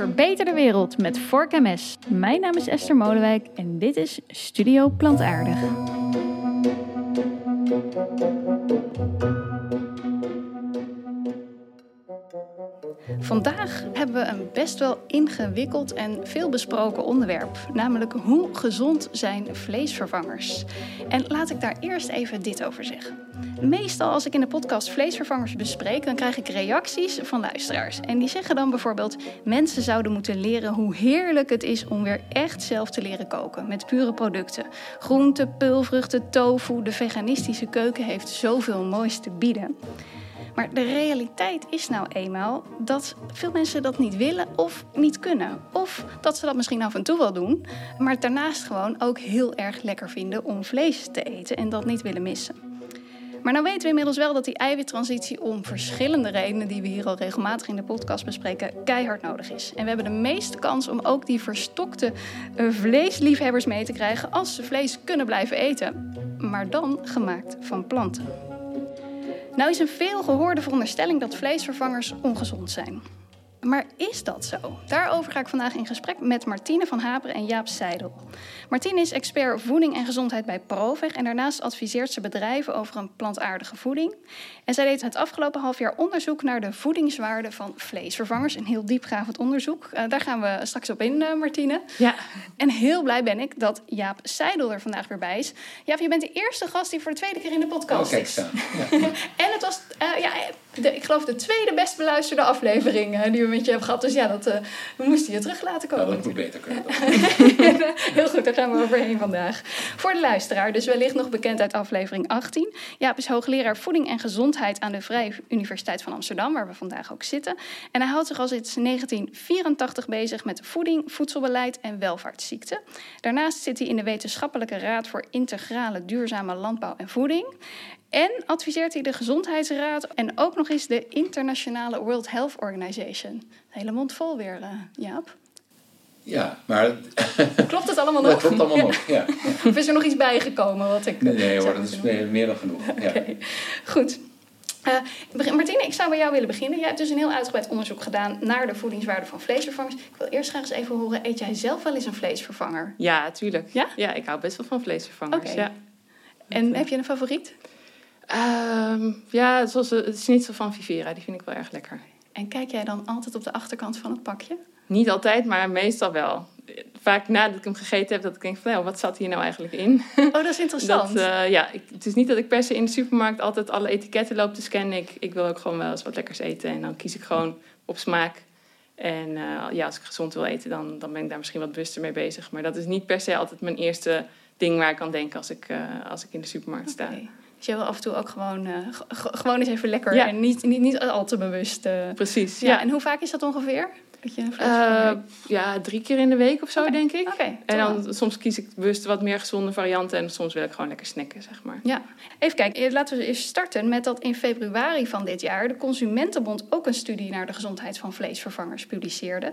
Verbeter de wereld met Vork MS. Mijn naam is Esther Molenwijk en dit is Studio Plantaardig. Vandaag hebben we een best wel ingewikkeld en veel besproken onderwerp, namelijk hoe gezond zijn vleesvervangers. En laat ik daar eerst even dit over zeggen. Meestal als ik in de podcast vleesvervangers bespreek, dan krijg ik reacties van luisteraars. En die zeggen dan bijvoorbeeld: mensen zouden moeten leren hoe heerlijk het is om weer echt zelf te leren koken met pure producten. Groenten, peulvruchten, tofu, de veganistische keuken heeft zoveel moois te bieden. Maar de realiteit is nou eenmaal dat veel mensen dat niet willen of niet kunnen. Of dat ze dat misschien af en toe wel doen, maar daarnaast gewoon ook heel erg lekker vinden om vlees te eten en dat niet willen missen. Maar nou weten we inmiddels wel dat die eiwittransitie om verschillende redenen, die we hier al regelmatig in de podcast bespreken, keihard nodig is. En we hebben de meeste kans om ook die verstokte uh, vleesliefhebbers mee te krijgen als ze vlees kunnen blijven eten. Maar dan gemaakt van planten. Nou is een veel gehoorde veronderstelling dat vleesvervangers ongezond zijn. Maar is dat zo? Daarover ga ik vandaag in gesprek met Martine van Haperen en Jaap Seidel. Martine is expert voeding en gezondheid bij Proveg en daarnaast adviseert ze bedrijven over een plantaardige voeding. En zij deed het afgelopen half jaar onderzoek naar de voedingswaarde van vleesvervangers. Een heel diepgravend onderzoek. Uh, daar gaan we straks op in, uh, Martine. Ja. En heel blij ben ik dat Jaap Seidel er vandaag weer bij is. Jaap, je bent de eerste gast die voor de tweede keer in de podcast oh, kijk, is. Ja. en het was, uh, ja, de, ik geloof de tweede best beluisterde aflevering die we met je hebben gehad. Dus ja, dat, we moesten je terug laten komen. Nou, dat moet beter kunnen. heel goed, daar gaan we overheen vandaag. Voor de luisteraar, dus wellicht nog bekend uit aflevering 18. Jaap is hoogleraar voeding en gezondheid aan de Vrije Universiteit van Amsterdam, waar we vandaag ook zitten. En hij houdt zich al sinds 1984 bezig met voeding, voedselbeleid en welvaartsziekten. Daarnaast zit hij in de Wetenschappelijke Raad voor Integrale Duurzame Landbouw en Voeding. En adviseert hij de Gezondheidsraad en ook nog eens de Internationale World Health Organization. Hele mond vol weer, uh, Jaap. Ja, maar... Klopt het allemaal nog? Dat klopt allemaal nog, ja. Of is er nog iets bijgekomen wat ik... Nee, nee hoor, dat is meer, meer dan genoeg. Ja. Okay. Goed. Uh, Martine, ik zou bij jou willen beginnen. Jij hebt dus een heel uitgebreid onderzoek gedaan naar de voedingswaarde van vleesvervangers. Ik wil eerst graag eens even horen, eet jij zelf wel eens een vleesvervanger? Ja, tuurlijk. Ja? Ja, ik hou best wel van vleesvervangers, okay. ja. En heb je een favoriet? Uh, ja, zoals het schnitzel van Vivera, die vind ik wel erg lekker. En kijk jij dan altijd op de achterkant van het pakje? Niet altijd, maar meestal wel. Vaak nadat ik hem gegeten heb, dat ik denk van, nou, wat zat hier nou eigenlijk in? Oh, dat is interessant. Dat, uh, ja, ik, het is niet dat ik per se in de supermarkt altijd alle etiketten loop te scannen. Ik, ik wil ook gewoon wel eens wat lekkers eten en dan kies ik gewoon op smaak. En uh, ja, als ik gezond wil eten, dan, dan ben ik daar misschien wat bewuster mee bezig. Maar dat is niet per se altijd mijn eerste ding waar ik aan denk als ik, uh, als ik in de supermarkt sta. Okay. Dus jij wil af en toe ook gewoon, uh, gewoon eens even lekker ja. en niet, niet, niet al te bewust. Uh... Precies, ja. ja. En hoe vaak is dat ongeveer? Dat je uh, ja, drie keer in de week of zo, okay. denk ik. Okay, en dan soms kies ik bewust wat meer gezonde varianten en soms wil ik gewoon lekker snacken, zeg maar. Ja, even kijken. Laten we eens starten met dat in februari van dit jaar de Consumentenbond ook een studie naar de gezondheid van vleesvervangers publiceerde.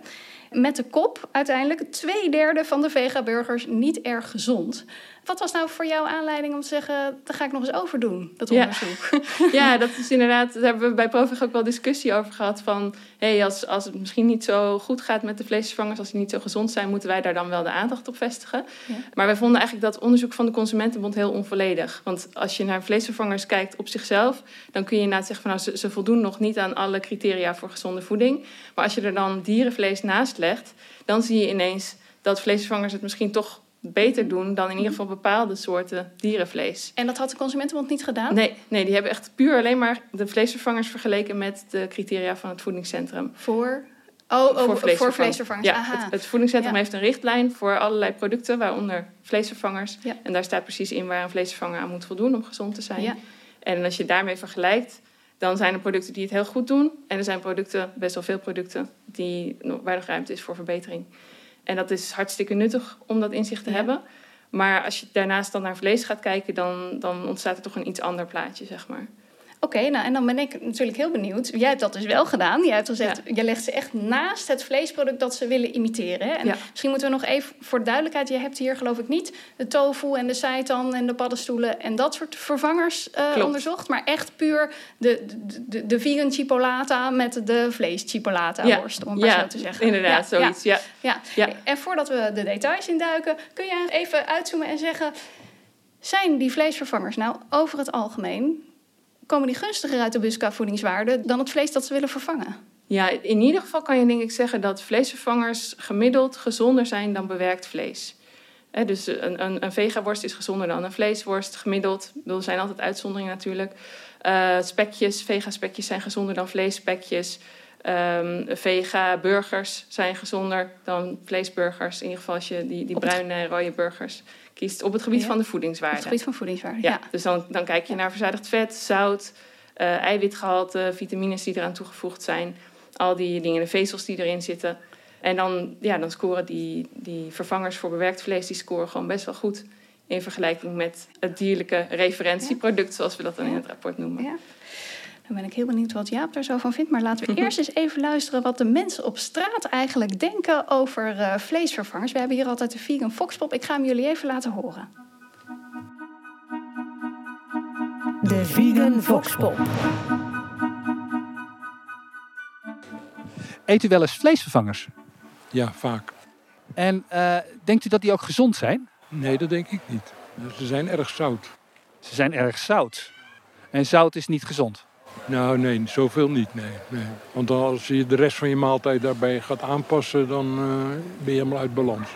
Met de kop uiteindelijk twee derde van de vega-burgers niet erg gezond. Wat was nou voor jou aanleiding om te zeggen, daar ga ik nog eens over doen, dat onderzoek? Ja, ja dat is inderdaad, daar hebben we bij Provig ook wel discussie over gehad. Van, hé, hey, als, als het misschien niet zo goed gaat met de vleesvervangers, als die niet zo gezond zijn, moeten wij daar dan wel de aandacht op vestigen. Ja. Maar wij vonden eigenlijk dat onderzoek van de Consumentenbond heel onvolledig. Want als je naar vleesvervangers kijkt op zichzelf, dan kun je inderdaad zeggen van, nou, ze, ze voldoen nog niet aan alle criteria voor gezonde voeding. Maar als je er dan dierenvlees naast legt, dan zie je ineens dat vleesvervangers het misschien toch beter doen dan in ieder geval bepaalde soorten dierenvlees. En dat had de Consumentenbond niet gedaan? Nee, nee die hebben echt puur alleen maar de vleesvervangers vergeleken met de criteria van het voedingscentrum. Voor? Oh, oh voor, vleesvervangers. Voor vleesvervangers. Ja, Aha. Het, het voedingscentrum ja. heeft een richtlijn voor allerlei producten, waaronder vleesvervangers. Ja. En daar staat precies in waar een vleesvervanger aan moet voldoen om gezond te zijn. Ja. En als je daarmee vergelijkt, dan zijn er producten die het heel goed doen. En er zijn producten, best wel veel producten, die, waar nog ruimte is voor verbetering. En dat is hartstikke nuttig om dat inzicht te Ja. hebben. Maar als je daarnaast dan naar vlees gaat kijken, dan, dan ontstaat er toch een iets ander plaatje, zeg maar. Oké, nou en dan ben ik natuurlijk heel benieuwd. Jij hebt dat dus wel gedaan. Jij hebt gezegd, je legt ze echt naast het vleesproduct dat ze willen imiteren. Hè? En Ja. misschien moeten we nog even voor de duidelijkheid. Je hebt hier geloof ik niet de tofu en de seitan en de paddenstoelen en dat soort vervangers eh, onderzocht. Maar echt puur de, de, de, de vegan chipolata met de vlees chipolata Ja. worst, om het maar zo te zeggen. inderdaad, zoiets. Ja. Ja. Ja. En voordat we de details induiken, kun je even uitzoomen en zeggen... zijn die vleesvervangers nou over het algemeen... komen die gunstiger uit de busca voedingswaarde... dan het vlees dat ze willen vervangen? Ja, in ieder geval kan je denk ik zeggen dat vleesvervangers gemiddeld gezonder zijn dan bewerkt vlees. Dus een, een, een vegaworst is gezonder dan een vleesworst, gemiddeld. Er zijn altijd uitzonderingen natuurlijk. Eh, spekjes, vega-spekjes zijn gezonder dan vleesspekjes. Ehm vega-burgers zijn gezonder dan vleesburgers. In ieder geval als je die, die bruine en rode burgers kiest. Op het gebied Ja. van de Op voedingswaarde. het gebied van voedingswaarde, Ja, ja. dus dan, dan kijk je naar verzadigd vet, zout, eh, eiwitgehalte, vitamines die eraan toegevoegd zijn. Al die dingen, de vezels die erin zitten. En dan, ja, dan scoren die, die vervangers voor bewerkt vlees die scoren gewoon best wel goed. In vergelijking met het dierlijke referentieproduct, zoals we dat dan in het rapport noemen. Ja. Dan ben ik heel benieuwd wat Jaap daar zo van vindt. Maar laten we eerst eens even luisteren wat de mensen op straat eigenlijk denken over eh, vleesvervangers. We hebben hier altijd de vegan foxpop. Ik ga hem jullie even laten horen. De Vegan Voxpop. Eet u wel eens vleesvervangers? Ja, vaak. En eh, denkt u dat die ook gezond zijn? Nee, dat denk ik niet. Ze zijn erg zout. Ze zijn erg zout. En zout is niet gezond. Nou, nee, zoveel niet. Nee, nee. Want als je de rest van je maaltijd daarbij gaat aanpassen, dan eh, ben je helemaal uit balans.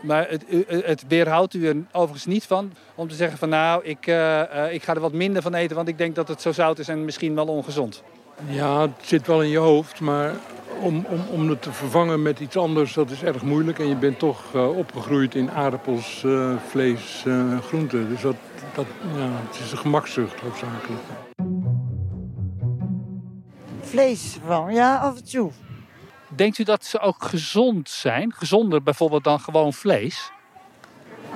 Maar het, u- het weerhoudt u er overigens niet van om te zeggen van nou, ik, eh, eh, ik ga er wat minder van eten, want ik denk dat het zo zout is en misschien wel ongezond. Ja, het zit wel in je hoofd, maar om, om, om het te vervangen met iets anders, dat is erg moeilijk. En je bent toch eh, opgegroeid in aardappels, eh, vlees, eh, groenten. Dus dat, dat, ja, het is een gemakzucht hoofdzakelijk. Vlees van, ja, af en toe. Denkt u dat ze ook gezond zijn? Gezonder bijvoorbeeld dan gewoon vlees?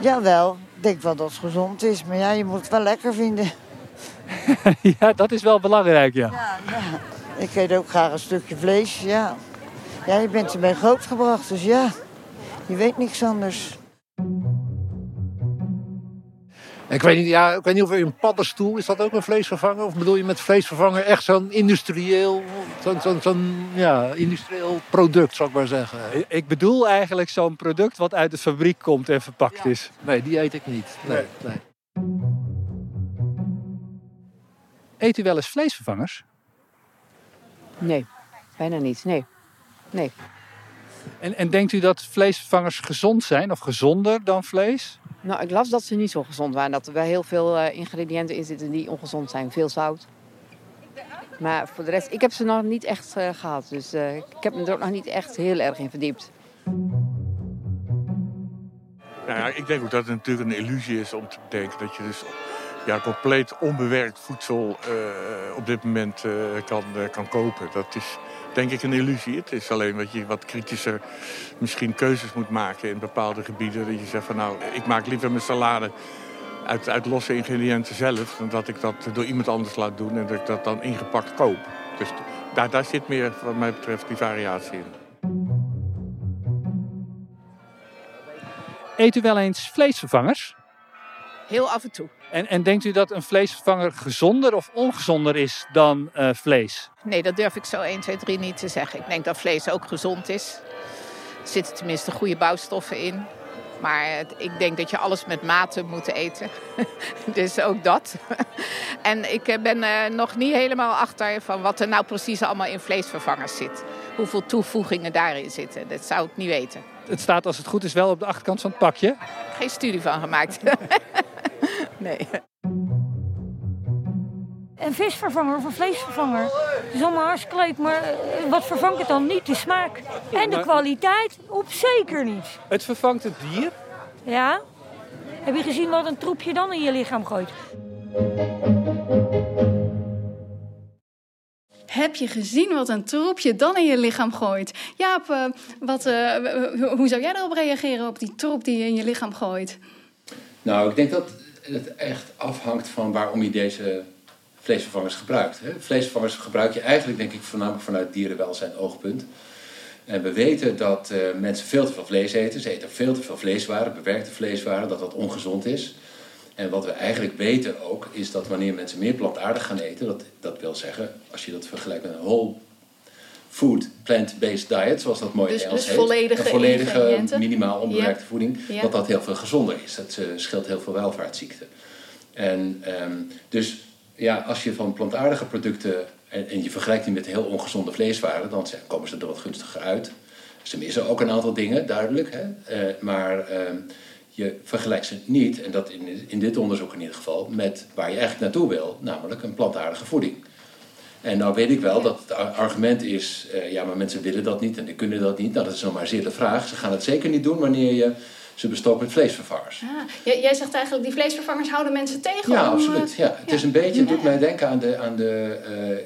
Jawel, ik denk wel dat het gezond is. Maar ja, je moet het wel lekker vinden. ja, dat is wel belangrijk, ja. Ja, ja. Ik eet ook graag een stukje vlees, ja. Ja, je bent ermee grootgebracht, dus ja. Je weet niks anders. Ik weet niet, ja, ik weet niet of een paddenstoel, is dat ook een vleesvervanger? Of bedoel je met vleesvervanger echt zo'n industrieel, zo'n zo'n zo'n, ja, industrieel product, zou ik maar zeggen? Ik bedoel eigenlijk zo'n product wat uit de fabriek komt en verpakt is. Nee, die eet ik niet. Nee, nee. Eet u wel eens vleesvervangers? Nee, bijna niet. Nee. Nee. En, en denkt u dat vleesvervangers gezond zijn of gezonder dan vlees? Nou, ik las dat ze niet zo gezond waren. Dat er wel heel veel eh, ingrediënten in zitten die ongezond zijn. Veel zout. Maar voor de rest, ik heb ze nog niet echt eh, gehad. Dus eh, ik heb me er ook nog niet echt heel erg in verdiept. Nou ja, ik denk ook dat het natuurlijk een illusie is om te denken dat je dus ja, compleet onbewerkt voedsel eh, op dit moment eh, kan, kan kopen. Dat is denk ik een illusie. Het is alleen dat je wat kritischer misschien keuzes moet maken in bepaalde gebieden. Dat je zegt van nou, ik maak liever mijn salade uit, uit losse ingrediënten zelf... dan dat ik dat door iemand anders laat doen en dat ik dat dan ingepakt koop. Dus daar, daar zit meer wat mij betreft die variatie in. Eet u wel eens vleesvervangers? Heel af en toe. En, en denkt u dat een vleesvervanger gezonder of ongezonder is dan eh, vlees? Nee, dat durf ik zo 1, 2, 3 niet te zeggen. Ik denk dat vlees ook gezond is. Er zitten tenminste goede bouwstoffen in. Maar ik denk dat je alles met mate moet eten. dus ook dat. en ik eh, ben eh, nog niet helemaal achter van wat er nou precies allemaal in vleesvervangers zit. Hoeveel toevoegingen daarin zitten. Dat zou ik niet weten. Het staat als het goed is wel op de achterkant van het pakje. Geen studie van gemaakt. nee. Een visvervanger of een vleesvervanger. Het is allemaal hartstikke leuk, maar eh, wat vervangt het dan niet? De smaak. En de kwaliteit? Op zeker niet. Het vervangt het dier. Ja? Heb je gezien wat een troepje dan in je lichaam gooit? Heb je gezien wat een troepje dan in je lichaam gooit? Jaap, eh, wat, eh, hoe- zou jij erop reageren op die troep die je in je lichaam gooit? Nou, ik denk dat het echt afhangt van waarom je deze vleesvervangers gebruikt. Hè. Vleesvervangers gebruik je eigenlijk, denk ik, voornamelijk vanuit dierenwelzijn oogpunt. En we weten dat eh, mensen veel te veel vlees eten. Ze eten veel te veel vleeswaren, bewerkte vleeswaren, dat dat ongezond is. En wat we eigenlijk weten ook, is dat wanneer mensen meer plantaardig gaan eten, dat, dat wil zeggen, als je dat vergelijkt met een whole food, plant-based diet, zoals dat mooi Dus- in Engels dus heet. volledige een volledige, minimaal onbewerkte voeding, dat dat heel veel gezonder is. Dat eh, scheelt heel veel welvaartsziekten. En ehm, dus ja, als je van plantaardige producten en, en je vergelijkt die met heel ongezonde vleeswaren, dan zijn, komen ze er wat gunstiger uit. Ze missen ook een aantal dingen, duidelijk. Hè? Eh, maar ehm, je vergelijkt ze niet, en dat in, in dit onderzoek in ieder geval, met waar je eigenlijk naartoe wil, namelijk een plantaardige voeding. En nou weet ik wel dat het ar- argument is, eh, ja, maar mensen willen dat niet en die kunnen dat niet. Nou, dat is nog maar zeer de vraag. Ze gaan het zeker niet doen wanneer je ze bestookt met vleesvervangers. Ah, jij, jij zegt eigenlijk, die vleesvervangers houden mensen tegen Ja, om... absoluut. eh, Ja. Het is een beetje, het doet mij denken aan de, aan de,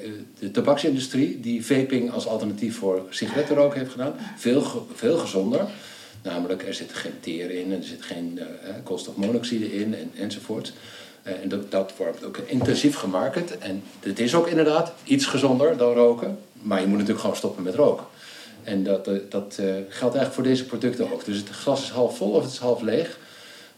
eh, de tabaksindustrie, die vaping als alternatief voor sigarettenroken heeft gedaan. Veel, ge- veel gezonder. Namelijk, er zit geen teer in, en er zit geen eh, koolstofmonoxide in en, enzovoort. Eh, en dat, dat wordt ook intensief gemarket. En het is ook inderdaad iets gezonder dan roken. Maar je moet natuurlijk gewoon stoppen met roken. En dat, eh, dat geldt eigenlijk voor deze producten ook. Dus het glas is half vol of het is half leeg.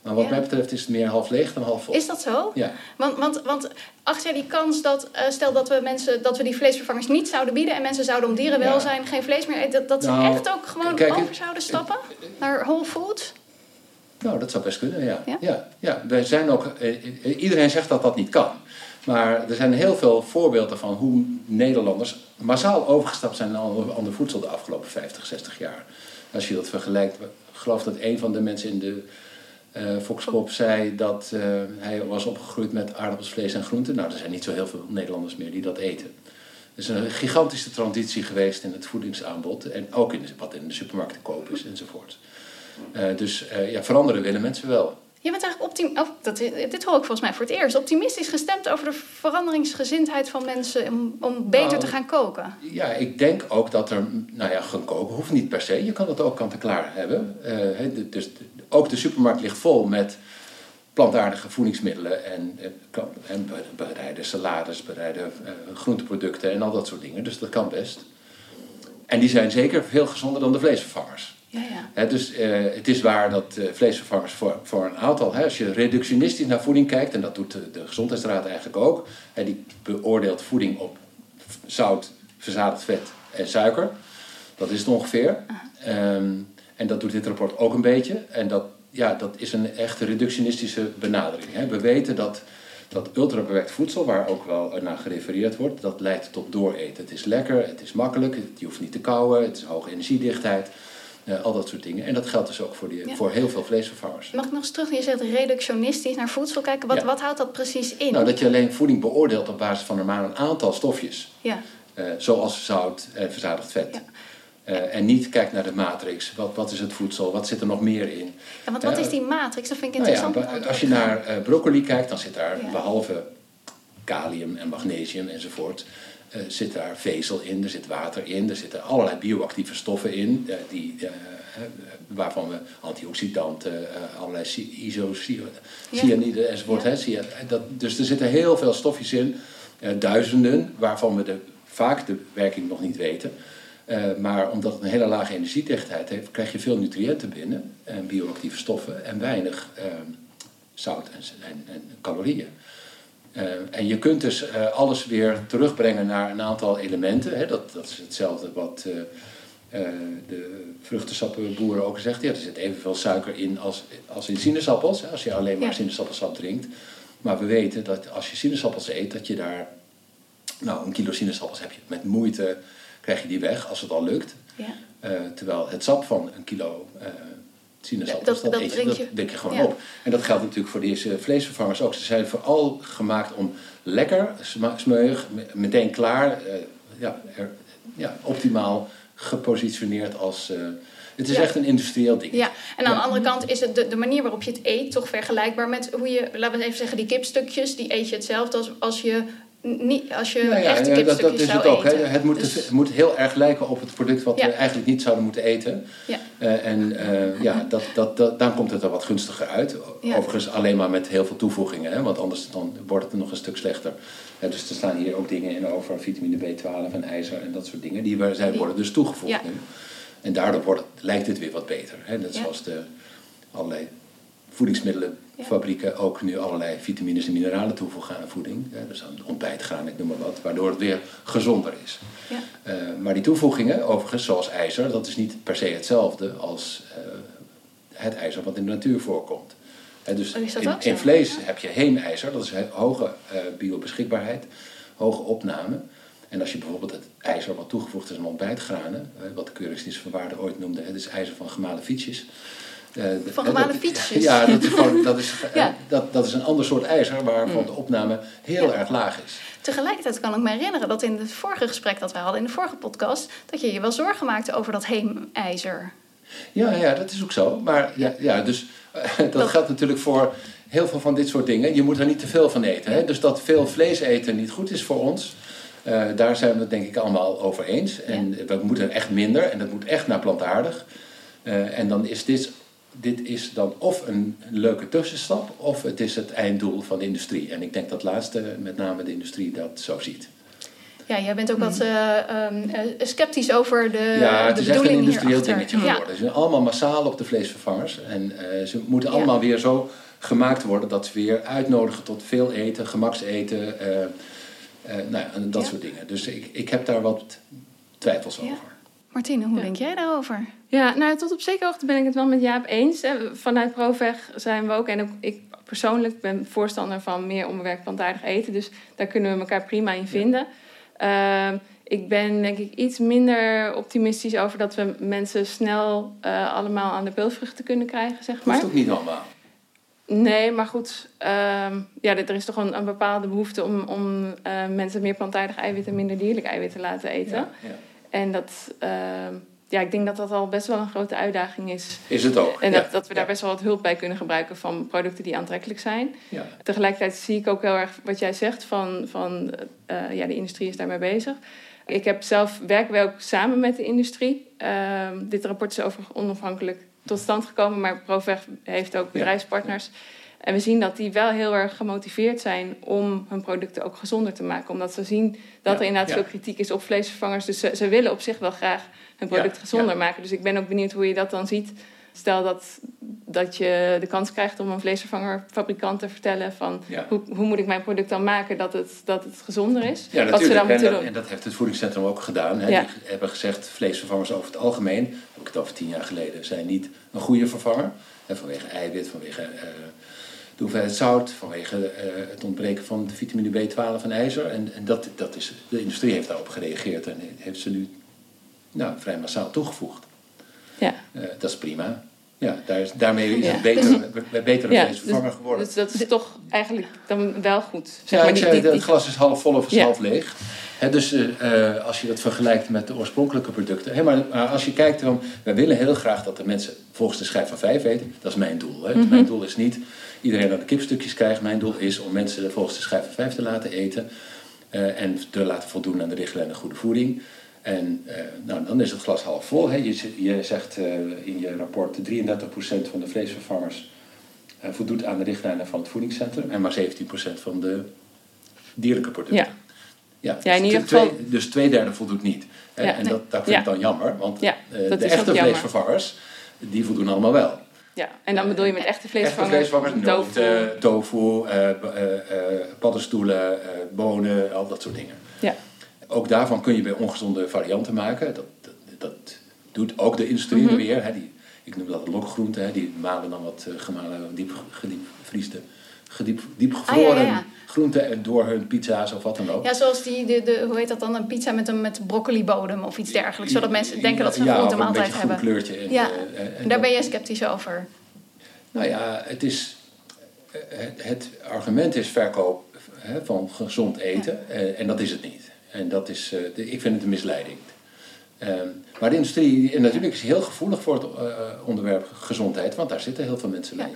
Maar wat Ja. mij betreft is het meer half leeg dan half vol. Is dat zo? Ja. Want, want, want achter die kans dat, eh, stel dat we, mensen, dat we die vleesvervangers niet zouden bieden en mensen zouden om dierenwelzijn geen vlees meer eten, dat, dat ze Nou, echt ook gewoon kijk, over zouden stappen naar Whole Foods? Nou, dat zou best kunnen, ja. Ja? ja? Ja, wij zijn ook, eh, eh, iedereen zegt dat dat niet kan. Maar er zijn heel veel voorbeelden van hoe Nederlanders massaal overgestapt zijn naar ander, ander voedsel de afgelopen 50, 60 jaar. Als je dat vergelijkt, ik geloof dat een van de mensen in de eh Foxpop zei dat eh, hij was opgegroeid met aardappels, vlees en groenten. Nou, er zijn niet zo heel veel Nederlanders meer die dat eten. Er is een gigantische transitie geweest in het voedingsaanbod en ook in wat in de supermarkt te koop is enzovoort. Eh, dus ja, veranderen willen mensen wel. Je bent eigenlijk optim oh, dat, dit hoor ik volgens mij voor het eerst. Optimistisch gestemd over de veranderingsgezindheid van mensen om, om beter Nou, te gaan koken. Ja, ik denk ook dat er, nou ja, gaan koken hoeft niet per se. Je kan dat ook kant-en-klaar hebben. De- dus ook de supermarkt ligt vol met plantaardige voedingsmiddelen en, en, kan- en be- bereide salades, bereide eh, groenteproducten en al dat soort dingen. Dus dat kan best. En die zijn zeker veel gezonder dan de vleesvervangers. Ja, ja. Dus eh, het is waar dat eh, vleesvervangers voor, voor een aantal, hè, als je reductionistisch naar voeding kijkt, en dat doet de, de Gezondheidsraad eigenlijk ook, hè, die beoordeelt voeding op zout, verzadigd vet en suiker. Dat is het ongeveer. Ehm, en dat doet dit rapport ook een beetje. En dat, ja, dat is een echt reductionistische benadering. Hè. We weten dat dat ultrabewerkt voedsel, waar ook wel naar gerefereerd wordt, dat leidt tot dooreten. Het is lekker, het is makkelijk, het- je hoeft niet te kauwen, het is hoge energiedichtheid. eh, al dat soort dingen. En dat geldt dus ook voor, die, Ja. voor heel veel vleesvervangers. Mag ik nog eens terug? Je zegt reductionistisch naar voedsel kijken. Wat, Ja. wat houdt dat precies in? Nou, dat je alleen voeding beoordeelt op basis van er maar een aantal stofjes. Ja. Eh, zoals zout en verzadigd vet. Eh, en niet kijkt naar de matrix. Wat, wat is het voedsel? Wat zit er nog meer in? Ja, want wat Eh, is die matrix? Dat vind ik Nou ja, interessant. te als je naar eh, broccoli kijkt, dan zit daar Ja. behalve kalium en magnesium enzovoort, zit daar vezel in, er zit water in, er zitten allerlei bioactieve stoffen in, die, waarvan we antioxidanten, allerlei ci- isocyanide enzovoort. Hè, dat, dus er zitten heel veel stofjes in, duizenden, waarvan we de, vaak de werking nog niet weten. Eh, maar omdat het een hele lage energiedichtheid heeft, krijg je veel nutriënten binnen, en bioactieve stoffen, en weinig eh, zout en, en, en calorieën. Eh, en je kunt dus eh, alles weer terugbrengen naar een aantal elementen. Hè. Dat, dat is hetzelfde wat de vruchtensappenboeren ook zegt. Ja, er zit evenveel suiker in als, als in sinaasappels. Hè, als je alleen maar Ja. sinaasappelsap drinkt. Maar we weten dat als je sinaasappels eet, dat je daar... Nou, een kilo sinaasappels heb je met moeite, krijg je die weg als het al lukt. Ja. Eh, terwijl het sap van een kilo eh sinaasappels, Dat- dat, dat eet je, dat je. gewoon Ja. op. En dat geldt natuurlijk voor deze vleesvervangers ook. Ze zijn vooral gemaakt om lekker, smeuig, me- meteen klaar, eh, ja, er, ja, optimaal gepositioneerd als... het is Ja. echt een industrieel ding. Ja, en aan Ja. de andere kant is het de, de manier waarop je het eet toch vergelijkbaar met hoe je, laten we even zeggen, die kipstukjes, die eet je hetzelfde als als je Niet, als je Ja, ja, dat, is het ook. hè. Het, moet, Dus- het moet heel erg lijken op het product wat Ja. we eigenlijk niet zouden moeten eten. Ja. Eh, en eh, ja, dat, dat, dat, dan komt het er wat gunstiger uit. Overigens alleen maar met heel veel toevoegingen, hè, want anders dan wordt het nog een stuk slechter. Hè, dus er staan hier ook dingen in over vitamine B12 en ijzer en dat soort dingen. Die zijn, worden dus toegevoegd Ja. nu. En daardoor wordt lijkt het weer wat beter. Hè. Net zoals de allerlei voedingsmiddelenfabrieken ook nu allerlei vitamines en mineralen toevoegen aan voeding. Dus aan ontbijtgraan, ik noem maar wat, waardoor het weer gezonder is. Ja. Eh, maar die toevoegingen, overigens, zoals ijzer, dat is niet per se hetzelfde als eh, het ijzer wat in de natuur voorkomt. Hè, dus Oh, in, in vlees heb je heemijzer, dat is hoge eh, biobeschikbaarheid, hoge opname. En als je bijvoorbeeld het ijzer wat toegevoegd is aan ontbijtgranen, wat de keuringsdienst van waarde ooit noemde, het is ijzer van gemalen fietsjes. Eh, Van dat- fietsjes? Ja, dat is, gewoon, dat, is, eh, Ja. dat, dat is een ander soort ijzer waarvan de opname heel Ja. erg laag is. Tegelijkertijd kan ik me herinneren dat in het vorige gesprek dat wij hadden, in de vorige podcast, dat je je wel zorgen maakte over dat heemijzer. Ja, ja, dat is ook zo. Maar ja, ja dus eh, dat, Dat- geldt natuurlijk voor heel veel van dit soort dingen. Je moet er niet te veel van eten. Hè? Dus dat veel vlees eten niet goed is voor ons. daar zijn we het denk ik allemaal over eens. En we moeten echt minder en dat moet echt naar plantaardig. En dan is dit, dit is dan of een leuke tussenstap of het is het einddoel van de industrie. En ik denk dat laatste, met name de industrie, dat zo ziet. Ja, jij bent ook wat eh, ehm, eh, sceptisch over de, ja, het de is echt een industrieel hierachter. dingetje Ja. geworden. Ze zijn allemaal massaal op de vleesvervangers. En eh, ze moeten Ja. allemaal weer zo gemaakt worden dat ze weer uitnodigen tot veel eten, gemakseten, eh, eh, nou ja, en dat Ja. soort dingen. Dus ik, ik heb daar wat twijfels Ja. over. Martine, hoe Ja. denk jij daarover? Ja, nou tot op zekere hoogte ben ik het wel met Jaap eens. Eh, Vanuit ProVeg zijn we ook, en ook ik persoonlijk ben voorstander van meer onbewerkt plantaardig eten. Dus daar kunnen we elkaar prima in vinden. Ehm, ik ben denk ik iets minder optimistisch over dat we mensen snel eh, allemaal aan de peulvruchten kunnen krijgen, zeg maar. Hoeft ook niet allemaal. Nee, maar goed, ehm, ja, er is toch een, een bepaalde behoefte om, om eh, mensen meer plantaardig eiwit en minder dierlijk eiwit te laten eten. Ja, ja. En dat, ehm, ja, ik denk dat dat al best wel een grote uitdaging is. Is het ook. En ja. dat, we daar best wel wat hulp bij kunnen gebruiken van producten die aantrekkelijk zijn. Ja. Tegelijkertijd zie ik ook heel erg wat jij zegt van, van eh, ja, de industrie is daarmee bezig. Ik heb zelf werken we ook samen met de industrie. Ehm, dit rapport is overigens onafhankelijk tot stand gekomen, maar ProVeg heeft ook bedrijfspartners. En we zien dat die wel heel erg gemotiveerd zijn om hun producten ook gezonder te maken. Omdat ze zien dat er inderdaad veel kritiek is op vleesvervangers. Dus ze, ze willen op zich wel graag hun product Ja, gezonder ja. maken. Dus ik ben ook benieuwd hoe je dat dan ziet. Stel dat, dat je de kans krijgt om een vleesvervangerfabrikant te vertellen van Ja. hoe, hoe moet ik mijn product dan maken dat het, dat het gezonder is. Ja, wat ze dan natuurlijk. En moeten dat, doen. en dat heeft het voedingscentrum ook gedaan. Hè. Ja. Die hebben gezegd, vleesvervangers over het algemeen, heb ik het over tien jaar geleden, zijn niet een goede vervanger. Hè, vanwege eiwit, vanwege eh, de hoeveelheid zout, vanwege eh, het ontbreken van de vitamine B12 en ijzer. En, en dat, dat is, de industrie heeft daarop gereageerd en heeft ze nu nou, vrij massaal toegevoegd. Ja. Eh, dat is prima. Ja, daar is, daarmee is Ja. het beter, bij betere Ja, vleesvervanger dus, geworden. Dus dat is toch eigenlijk dan wel goed. Zeg Ja, maar, die- die- die- het glas is half vol of is Ja. half leeg. Dus eh, eh, als je dat vergelijkt met de oorspronkelijke producten. Maar, maar als je kijkt, dan, wij willen heel graag dat de mensen volgens de schijf van vijf eten. Dat is mijn doel. Mhm. Mijn doel is niet iedereen aan de kipstukjes krijgt. Mijn doel is om mensen volgens de schijf van vijf te laten eten. en te laten voldoen aan de richtlijnen goede voeding. En eh, nou, dan is het glas half vol. Hè. Je, je zegt eh, in je rapport 33% van de vleesvervangers eh, voldoet aan de richtlijnen van het voedingscentrum. En maar 17% van de dierlijke producten. Ja. Ja, Ja, in dus ieder twee- geval- dus twee derde voldoet niet. Hè, Ja, en nee. dat, dat vind ik Ja. dan jammer, want eh, de echte vleesvervangers, die voldoen allemaal wel. ja. En dan bedoel je met echte Echte vleesvervangers, vleesvervangers, tofu. tofu, eh, eh, eh, paddenstoelen, eh, bonen, al dat soort dingen. Ja. Ook daarvan kun je weer ongezonde varianten maken. Dat, dat, dat doet ook de industrie Mhm. weer. Hè. Die, ik noem dat lokgroenten. Hè. Die malen dan wat eh, gemalen, diep, gediep, diepgevroren Ah, ja, groenten door hun pizza's of wat dan ook. Ja, zoals die, de, de, hoe heet dat dan, een pizza met een met broccolibodem of iets dergelijks. Zodat mensen denken dat ze een ja, groente een maaltijd hebben. kleurtje. En, Ja, eh, en en daar ben je sceptisch over. Nou ja, het, is, eh, het, het argument is verkoop hè, van gezond eten. eh, en dat is het niet. En dat is, eh, de- ik vind het een misleiding. Ehm, maar de industrie, en natuurlijk is heel gevoelig voor het eh, onderwerp gezondheid, want daar zitten heel veel mensen mee.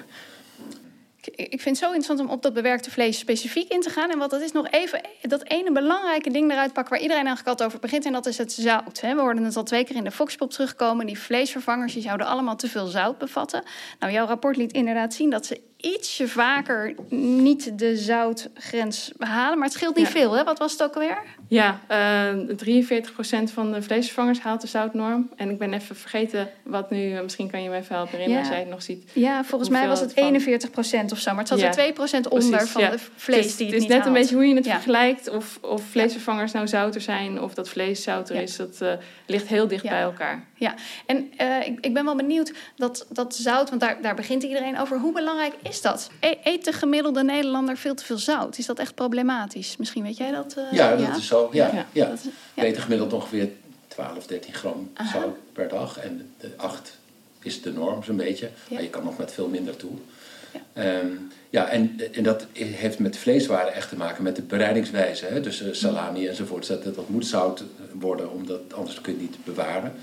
Ik, ik vind het zo interessant om op dat bewerkte vlees specifiek in te gaan. En wat dat is nog even dat ene belangrijke ding eruit pakken waar iedereen eigenlijk altijd over begint. En dat is het zout. Hè. We hoorden het al twee keer in de Foxpop terugkomen. Die vleesvervangers die zouden allemaal te veel zout bevatten. Nou, jouw rapport liet inderdaad zien dat ze ietsje vaker niet de zoutgrens behalen. Maar het scheelt niet Ja. veel, hè? Wat was het ook alweer? Ja, eh 43% van de vleesvervangers haalt de zoutnorm. En ik ben even vergeten wat nu, eh, misschien kan je me even helpen herinneren Ja. als jij het nog ziet. Ja, volgens mij was het van- 41% of zo. Maar het zat Ja, er 2% onder Precies, van de vlees Het is, die het het is niet net een beetje hoe je het vergelijkt. Of, of vleesvervangers nou zouter zijn of dat vlees zouter is. Dat eh, ligt heel dicht bij elkaar. Ja, en eh, ik, ik ben wel benieuwd dat, dat zout, want daar, daar begint iedereen over. Hoe belangrijk is dat? E- eet de gemiddelde Nederlander veel te veel zout? Is dat echt problematisch? Misschien weet jij dat? eh, Ja, dat is zo. Ja, Ja, ja. dat is- We eten gemiddeld ongeveer 12, 13 gram Aha. zout per dag. En de 8 is de norm zo'n beetje. Ja. Maar je kan nog met veel minder toe. Ehm, ja, en, en dat heeft met vleeswaren echt te maken met de bereidingswijze. Hè? Dus eh, salami enzovoort. Dat, dat moet zout worden, omdat anders kun je het niet bewaren.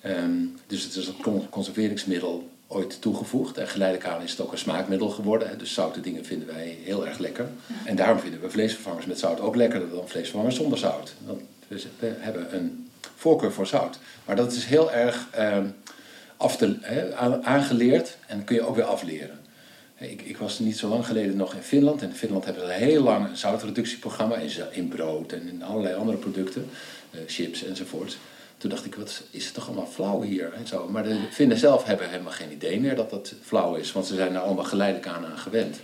Ehm, dus het is een con- conserveringsmiddel ooit toegevoegd. En geleidelijk aan is het ook een smaakmiddel geworden. Dus zoute dingen vinden wij heel erg lekker. En daarom vinden we vleesvervangers met zout ook lekkerder dan vleesvervangers zonder zout. We, hebben een voorkeur voor zout. Maar dat is heel erg ehm, af te, aangeleerd en kun je ook weer afleren. Ik, ik was niet zo lang geleden nog in Finland. En in Finland hebben ze heel lang een zoutreductieprogramma in, in brood en in allerlei andere producten, eh, chips enzovoort. Toen dacht ik, wat is het toch allemaal flauw hier en zo. Maar de Finnen zelf hebben helemaal geen idee meer dat dat flauw is, want ze zijn er allemaal geleidelijk aan aan gewend.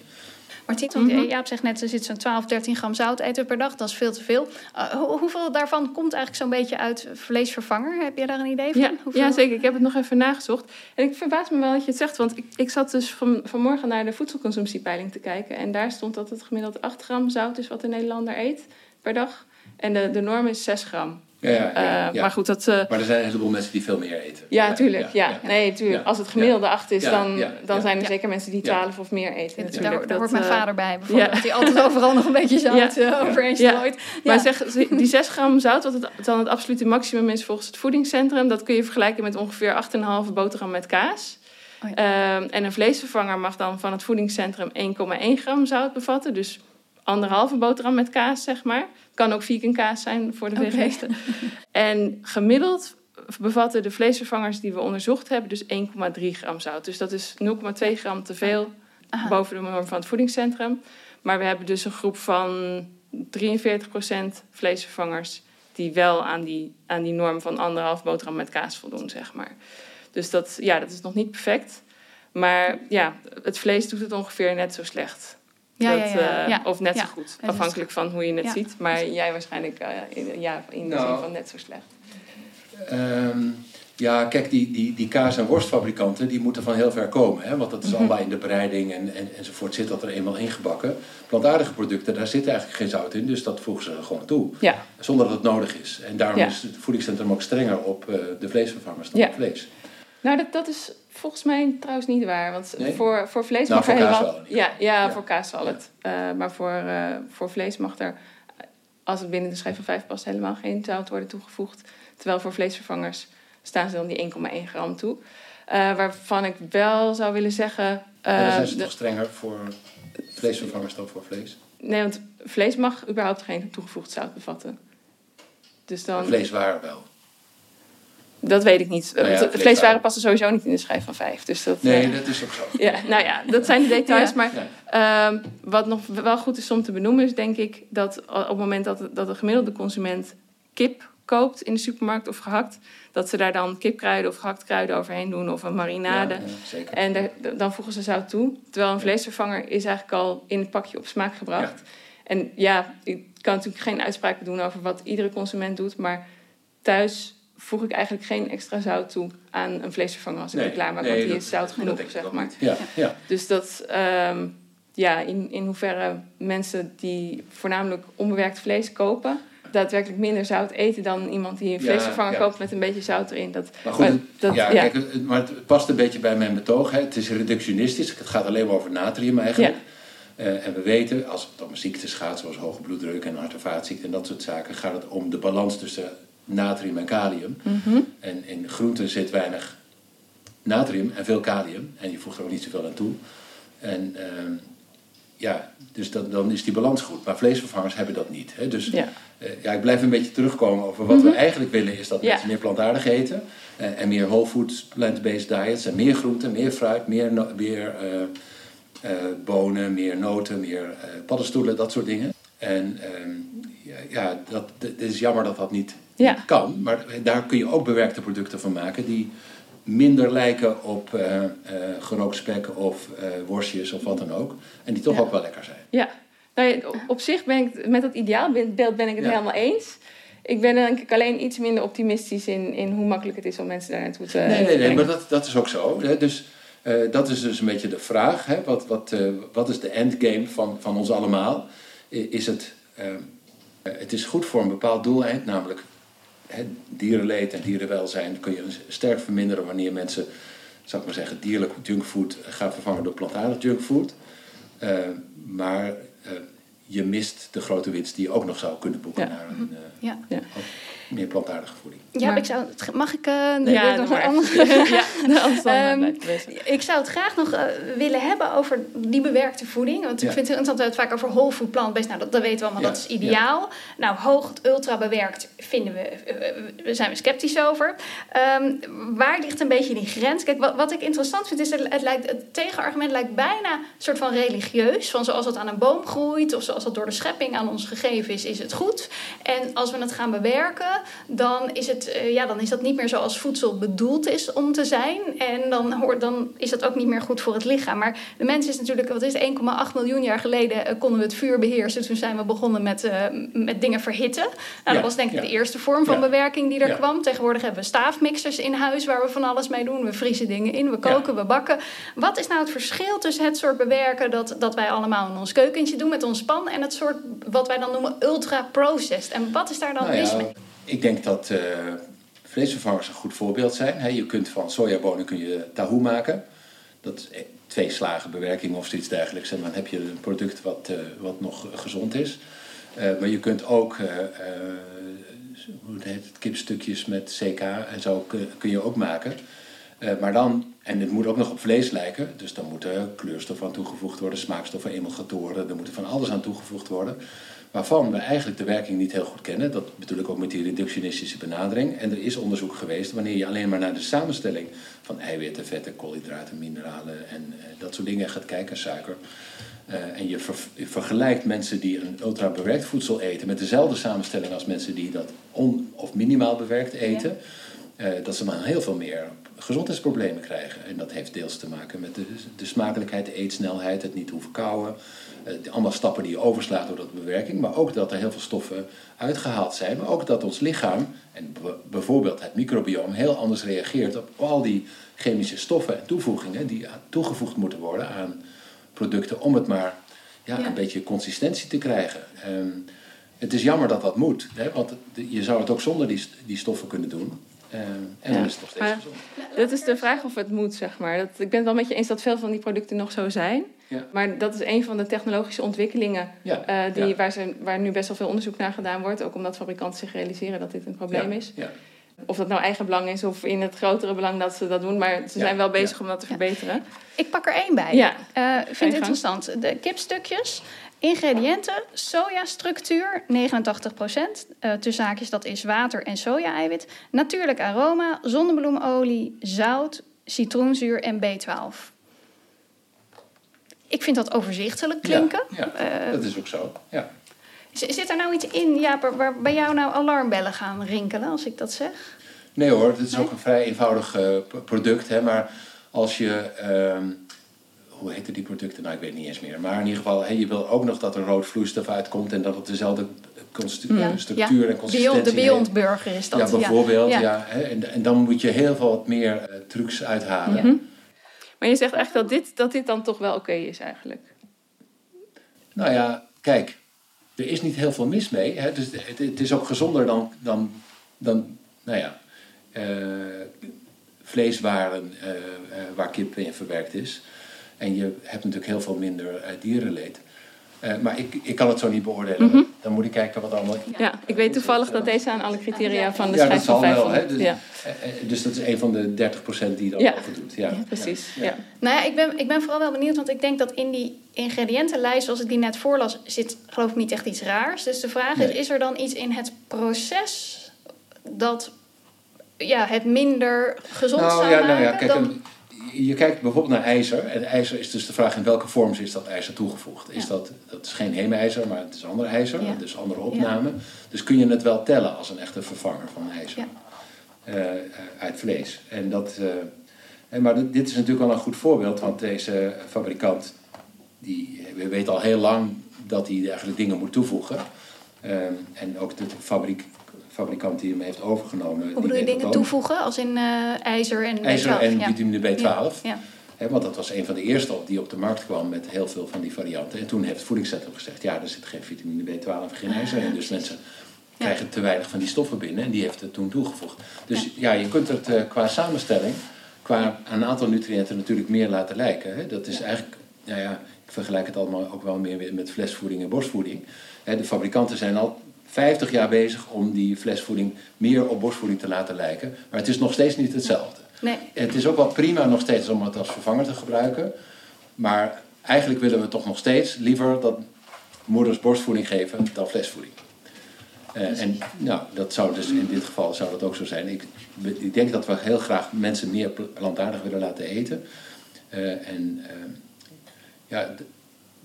Martien, want eh, Jaap zegt net, er zit zo'n 12, 13 gram zout eten per dag. Dat is veel te veel. Eh, hoe- hoeveel daarvan komt eigenlijk zo'n beetje uit vleesvervanger? Heb je daar een idee van? Ja, Hoeveel? ja, zeker. Ik heb het nog even nagezocht. En ik verbaas me wel dat je het zegt. Want ik, ik zat dus van, vanmorgen naar de voedselconsumptiepeiling te kijken. En daar stond dat het gemiddeld 8 gram zout is wat de Nederlander eet per dag. En de, de norm is 6 gram. Ja, ja, ja, Eh, ja. Maar goed, dat... eh, Maar er zijn een heleboel mensen die veel meer eten. ja, tuurlijk. Ja, Nee, tuurlijk. Ja. Als het gemiddelde 8 is, Ja, dan, dan ja. zijn er Ja. zeker mensen die 12 of meer eten. Daar, daar Dat, hoort mijn eh, vader bij, bijvoorbeeld. ja. Die altijd overal nog een beetje zout Ja. eh, overheen Ja. strooit. Maar zeg, die 6 gram zout, wat het, dan het absolute maximum is volgens het voedingscentrum, dat kun je vergelijken met ongeveer 8,5 boterham met kaas. Oh Ehm, en een vleesvervanger mag dan van het voedingscentrum 1,1 gram zout bevatten. Dus anderhalve boterham met kaas, zeg maar. Kan ook vegan kaas zijn voor de veganisten. En gemiddeld bevatten de vleesvervangers die we onderzocht hebben dus 1,3 gram zout. Dus dat is 0,2 gram te veel Aha. boven de norm van het voedingscentrum. Maar we hebben dus een groep van 43% vleesvervangers die wel aan die, aan die norm van anderhalf boterham met kaas voldoen, zeg maar. Dus dat, ja, dat is nog niet perfect. Maar ja, het vlees doet het ongeveer net zo slecht. Ja, Dat, ja, ja. eh, Ja. Of net Ja. zo goed, afhankelijk van hoe je het Ja. ziet. Maar jij waarschijnlijk eh, in, ja, in de Nou. zin van net zo slecht. Ehm, ja, kijk, die, die, die kaas- en worstfabrikanten die moeten van heel ver komen. Hè? Want dat is Mhm. allemaal in de bereiding en, en, enzovoort zit dat er eenmaal ingebakken. Plantaardige producten, daar zit eigenlijk geen zout in. Dus dat voegen ze gewoon toe. Ja. Zonder dat het nodig is. En daarom Ja. is het voedingscentrum ook strenger op eh, de vleesvervangers dan Ja. op vlees. Nou, dat, dat is volgens mij trouwens niet waar. Want Nee? voor, voor vlees Nou, mag er voor helemaal... ja, ja, voor kaas zal het. Eh, maar voor, eh, voor vlees mag er, als het binnen de schijf van 5 past, helemaal geen zout worden toegevoegd. Terwijl voor vleesvervangers staan ze dan die 1,1 gram toe. Eh, waarvan ik wel zou willen zeggen... en dan zijn ze de- toch strenger voor vleesvervangers dan voor vlees? nee, want vlees mag überhaupt geen toegevoegd zout bevatten. Dus dan... Vleeswaren wel. Dat weet ik niet. Nou ja, vleeswaren. vleeswaren passen sowieso niet in de schijf van 5. Dus dat, Nee, eh, dat is ook zo. Ja, nou ja, dat zijn de details. Ja. Maar ehm, wat nog wel goed is om te benoemen, is denk ik dat op het moment dat, dat de gemiddelde consument kip koopt in de supermarkt of gehakt, dat ze daar dan kipkruiden of gehakt kruiden overheen doen of een marinade. Ja, zeker. En dan voegen ze zout toe. Terwijl een vleesvervanger is eigenlijk al in het pakje op smaak gebracht. En ja, ik kan natuurlijk geen uitspraken doen over wat iedere consument doet, maar thuis voeg ik eigenlijk geen extra zout toe aan een vleesvervanger als ik Nee, het klaarmaak, nee, want die dat- is zout genoeg, zeg maar. Ja, ja. Dus dat, ehm, ja, in, in hoeverre mensen die voornamelijk onbewerkt vlees kopen, daadwerkelijk minder zout eten dan iemand die een vleesvervanger ja. koopt met een beetje zout erin. Dat, Maar goed, dat, ja, ja. Kijk, het- maar het past een beetje bij mijn betoog. Hè. Het is reductionistisch. Het gaat alleen maar over natrium eigenlijk. Eh, en we weten, als het om ziektes gaat, zoals hoge bloeddruk en hart- en vaatziekten en dat soort zaken, gaat het om de balans tussen natrium en kalium. Mhm. En in groenten zit weinig natrium en veel kalium. En je voegt er ook niet zoveel aan toe. En ehm, ja, dus dat, dan is die balans goed. Maar vleesvervangers hebben dat niet. Hè? Dus Ja. eh, ja, ik blijf een beetje terugkomen over wat Mhm. we eigenlijk willen is dat Ja. mensen meer plantaardig eten. eh, en meer whole foods, plant-based diets. En meer groenten, meer fruit, meer, no- meer eh, bonen, meer noten, meer paddenstoelen, dat soort dingen. En ehm, ja, ja, dat, het is jammer dat dat niet Ja. kan. Maar daar kun je ook bewerkte producten van maken die minder lijken op eh gerookt spek of eh, worstjes of wat dan ook. En die toch Ja. ook wel lekker zijn. Ja, nou, ja, op- zich ben ik met dat ideaalbeeld ben ik het Ja. helemaal eens. Ik ben denk ik alleen iets minder optimistisch in, in hoe makkelijk het is om mensen daar naartoe te Nee, nee, nee, brengen. maar dat, dat is ook zo. Hè? Dus dat is dus een beetje de vraag. Hè? Wat, wat, wat is de endgame van, van ons allemaal? Is het, het is goed voor een bepaald doeleind, namelijk dierenleed en dierenwelzijn kun je sterk verminderen wanneer mensen, zou ik maar zeggen, dierlijk junkfood gaan vervangen door plantaardig junkfood. Eh, maar eh, je mist de grote winst die je ook nog zou kunnen boeken Ja. naar een eh, Ja. Ja. Meer plantaardige voeding. Ja, Maar- ik zou, het- mag ik... Ja, nog een andere- ja, Ehm. Ik zou het graag nog eh, willen hebben over die bewerkte voeding. Want ik vind het interessant dat we het vaak over whole food plant-based. Nou, dat, dat weten we allemaal, Ja, dat is ideaal. Nou, hoog ultra bewerkt vinden we, eh, we zijn we sceptisch over. Ehm, waar ligt een beetje die grens? Kijk, wat, wat ik interessant vind is, dat het, lijkt, het tegenargument lijkt bijna een soort van religieus. Van zoals het aan een boom groeit of zoals het door de schepping aan ons gegeven is, is het goed. En als we het gaan bewerken, dan is, het, eh, ja, dan is dat niet meer zoals voedsel bedoeld is om te zijn. En dan, hoort, dan is dat ook niet meer goed voor het lichaam. Maar de mens is natuurlijk, wat is het, 1,8 miljoen jaar geleden eh, konden we het vuur beheersen. Toen zijn we begonnen met, eh, met dingen verhitten. Nou, Ja, dat was denk ik ja. de eerste vorm van bewerking die er kwam. Tegenwoordig hebben we staafmixers in huis waar we van alles mee doen. We vriezen dingen in, we koken, we bakken. Wat is nou het verschil tussen het soort bewerken dat, dat wij allemaal in ons keukentje doen met ons pan en het soort wat wij dan noemen ultra-processed? En wat is daar dan Nou mis mee? Ik denk dat eh, vleesvervangers een goed voorbeeld zijn. Je kunt van sojabonen kun je tahoe maken. Dat is eh, twee slagen bewerking of zoiets dergelijks. En dan heb je een product wat, eh, wat nog gezond is. Eh, maar je kunt ook, hoe heet het, kipstukjes met CK en zo kun, je ook maken. Maar dan, en het moet ook nog op vlees lijken, dus dan moeten kleurstoffen aan toegevoegd worden, smaakstoffen, emulgatoren, er moet van alles aan toegevoegd worden. Waarvan we eigenlijk de werking niet heel goed kennen. Dat bedoel ik ook met die reductionistische benadering. En er is onderzoek geweest wanneer je alleen maar naar de samenstelling van eiwitten, vetten, koolhydraten, mineralen en eh, dat soort dingen gaat kijken, suiker. Eh, en je, ver- je vergelijkt mensen die een ultra bewerkt voedsel eten met dezelfde samenstelling als mensen die dat on- of minimaal bewerkt eten. eh, dat ze dan heel veel meer gezondheidsproblemen krijgen. En dat heeft deels te maken met de, de smakelijkheid, de eetsnelheid, het niet hoeven kauwen. Eh, allemaal stappen die je overslaat door dat bewerking. Maar ook dat er heel veel stoffen uitgehaald zijn. Maar ook dat ons lichaam, en bijvoorbeeld het microbiome, heel anders reageert op al die chemische stoffen en toevoegingen die toegevoegd moeten worden aan producten om het maar ja, Ja. een beetje consistentie te krijgen. Ehm, het is jammer dat dat moet, hè, want je zou het ook zonder die, die stoffen kunnen doen. Ehm, en dan Ja. is het nog steeds Maar- gezond. Dat is de vraag of het moet, zeg maar. Dat, ik ben het wel met je eens dat veel van die producten nog zo zijn. Ja. Maar dat is een van de technologische ontwikkelingen Ja, eh, die, ja. waar, ze, waar nu best wel veel onderzoek naar gedaan wordt. Ook omdat fabrikanten zich realiseren dat dit een probleem Ja, is. Ja. Of dat nou eigen belang is of in het grotere belang dat ze dat doen. Maar ze Ja, zijn wel bezig ja. om dat te verbeteren. Ik pak er één bij. Ja. Eh, vind het interessant. De kipstukjes, ingrediënten, sojastructuur 89%. Eh tussen haakjes, dat is water en soja-eiwit. Natuurlijk aroma, zonnebloemolie, zout, citroenzuur en B12. Ik vind dat overzichtelijk klinken. Ja, Eh, ja, dat is ook zo. Ja. Zit er nou iets in, Jaap, waar- bij jou nou alarmbellen gaan rinkelen als ik dat zeg? Nee hoor, het is ook een vrij eenvoudig eh, product. Hè, maar als je... hoe heten die producten? Nou, ik weet niet eens meer. Maar in ieder geval, hey, je wil ook nog dat er rood vloeistof uitkomt... en dat het dezelfde Ja. structuur en consistentie Beyond, de Beyond heeft. Burger is dat. Ja, bijvoorbeeld. Ja. Ja. hè, en, en dan moet je heel veel wat meer eh, trucs uithalen. Ja. Maar je zegt eigenlijk dat dit, dat dit dan toch wel oké is eigenlijk. Nou ja, kijk, er is niet heel veel mis mee. Hè? Dus het, het is ook gezonder dan, dan, dan nou ja, eh, vleeswaren eh, waar kip in verwerkt is. En je hebt natuurlijk heel veel minder eh, dierenleed. Eh, maar ik, ik kan het zo niet beoordelen. Mhm. Dan moet ik kijken wat allemaal... Ja, ik weet toevallig dat deze aan alle criteria van de ja, schijf dat van zal wel. 500. Hè? Dus, ja. eh, dus dat is een van de 30% die dat Ja. voldoet. Ja. precies. Ja. Nou ja, ik ben, ik ben vooral wel benieuwd, want ik denk dat in die ingrediëntenlijst, zoals ik die net voorlas, zit geloof ik niet echt iets raars. Dus de vraag is, Nee. is er dan iets in het proces dat ja, het minder gezond Nou zou ja, maken? nou ja, kijk, dan... een- je kijkt bijvoorbeeld naar ijzer. En ijzer is dus de vraag in welke vorm is dat ijzer toegevoegd. Is dat, dat is geen heemijzer, maar het is ander ijzer. Ja. Dus andere opname. Dus kun je het wel tellen als een echte vervanger van ijzer. Eh, eh, uit vlees. En dat, en maar dit dit is natuurlijk wel een goed voorbeeld. Want deze fabrikant, die we weten al heel lang dat hij eigenlijk dingen moet toevoegen. Eh, en ook de fabriek, fabrikant die hem heeft overgenomen. Hoe bedoel je dingen toevoegen, als in eh, ijzer en IJzer B12? en ja. vitamine B12. Ja, want dat was een van de eerste op die op de markt kwam met heel veel van die varianten. En toen heeft het voedingscentrum gezegd, ja, er zit geen vitamine B12 en geen ijzer in. Dus mensen krijgen te weinig van die stoffen binnen. En die heeft het toen toegevoegd. Dus ja, je kunt het eh, qua samenstelling, qua een aantal nutriënten natuurlijk meer laten lijken. Dat is eigenlijk, nou ja, ik vergelijk het allemaal ook wel meer met flesvoeding en borstvoeding. De fabrikanten zijn al 50 jaar bezig om die flesvoeding meer op borstvoeding te laten lijken. Maar het is nog steeds niet hetzelfde. Nee. Het is ook wel prima nog steeds om het als vervanger te gebruiken. Maar eigenlijk willen we toch nog steeds liever dat moeders borstvoeding geven dan flesvoeding. Eh, en nou, dat zou dus in dit geval zou dat ook zo zijn. Ik, ik denk dat we heel graag mensen meer pl- plantaardig willen laten eten. Eh, en eh, ja,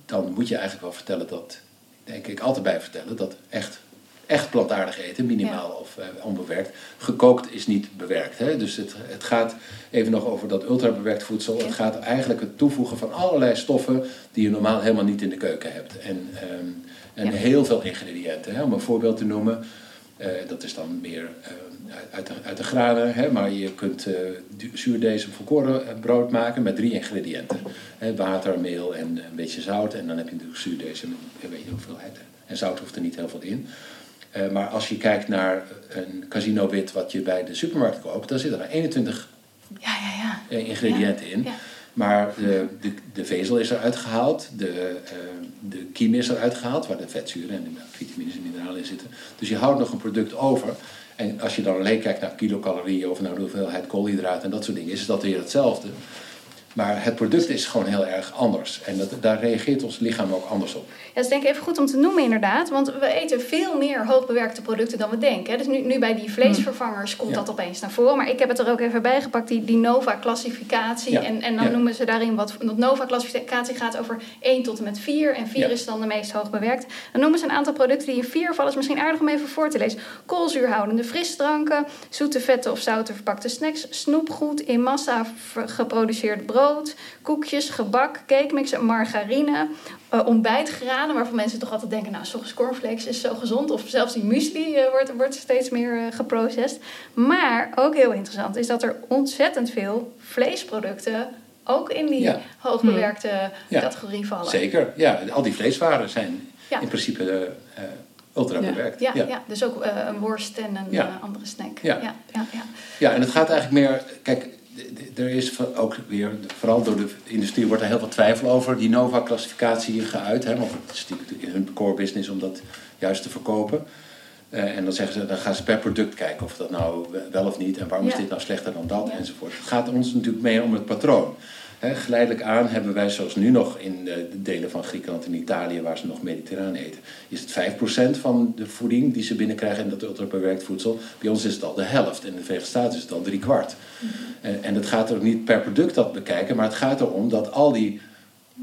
dan moet je eigenlijk wel vertellen dat, denk ik altijd bij vertellen, dat echt, echt plantaardig eten, minimaal of eh, onbewerkt, gekookt is niet bewerkt. Hè? Dus het, het gaat even nog over dat ultrabewerkt voedsel. Het gaat eigenlijk het toevoegen van allerlei stoffen die je normaal helemaal niet in de keuken hebt. En, ehm, en heel veel ingrediënten. Hè? Om een voorbeeld te noemen, eh, dat is dan meer eh, uit, de, uit de granen, hè? maar je kunt eh du- zuurdesem volkoren eh, brood maken met drie ingrediënten. Hè? Water, meel en een beetje zout. En dan heb je natuurlijk zuurdesem en weet je hoeveelheid. En zout hoeft er niet heel veel in. Eh, maar als je kijkt naar een casino wit wat je bij de supermarkt koopt, dan zitten er 21 Ja, ja, ja. ingrediënten in. Maar de, de, de vezel is eruit gehaald, de, eh, de kiem is eruit gehaald, waar de vetzuren en de vitamines en mineralen in zitten. Dus je houdt nog een product over. En als je dan alleen kijkt naar kilocalorieën of naar de hoeveelheid koolhydraten en dat soort dingen, is dat weer hetzelfde. Maar het product is gewoon heel erg anders. En dat, daar reageert ons lichaam ook anders op. Ja, dat is denk ik even goed om te noemen inderdaad. Want we eten veel meer hoogbewerkte producten dan we denken. Dus nu, nu bij die vleesvervangers komt Ja. dat opeens naar voren. Maar ik heb het er ook even bij gepakt, die, die NOVA-classificatie. Ja. En, en dan noemen ze daarin wat... Dat NOVA-classificatie gaat over 1 tot en met 4. En 4 Ja. is dan de meest hoogbewerkt. Dan noemen ze een aantal producten die in 4 vallen. is misschien aardig om even voor te lezen. Koolzuurhoudende frisdranken, zoete vetten of zouten verpakte snacks, snoepgoed, in massa ver- geproduceerd brood, koekjes, gebak, cake mixen, margarine, eh, ontbijtgranen, waarvan mensen toch altijd denken, nou, soms cornflakes is zo gezond. Of zelfs die muesli eh, wordt, wordt steeds meer eh, geprocessed. Maar ook heel interessant is dat er ontzettend veel vleesproducten ook in die Ja. hoogbewerkte Ja. categorie vallen. Zeker, ja. Al die vleeswaren zijn Ja. in principe ultra bewerkt. Ja, ja. dus ook een worst en een Ja. andere snack. Ja. Ja, ja, en het gaat eigenlijk meer. Kijk, er is ook weer, vooral door de industrie, wordt er heel veel twijfel over die Nova-classificatie geuit. Hè, want het is hun core business om dat juist te verkopen. Eh, en dan zeggen ze, dan gaan ze per product kijken of dat nou wel of niet en waarom is dit nou slechter dan dat enzovoort. Het gaat ons natuurlijk meer om het patroon. Hè, geleidelijk aan hebben wij, zoals nu nog in eh, de delen van Griekenland en Italië, waar ze nog mediterraan eten, is het 5% van de voeding die ze binnenkrijgen in dat ultrabewerkt voedsel. Bij ons is het al de helft. In de Staten is het al drie kwart. En, en het gaat er ook niet per product dat bekijken, maar het gaat erom dat al die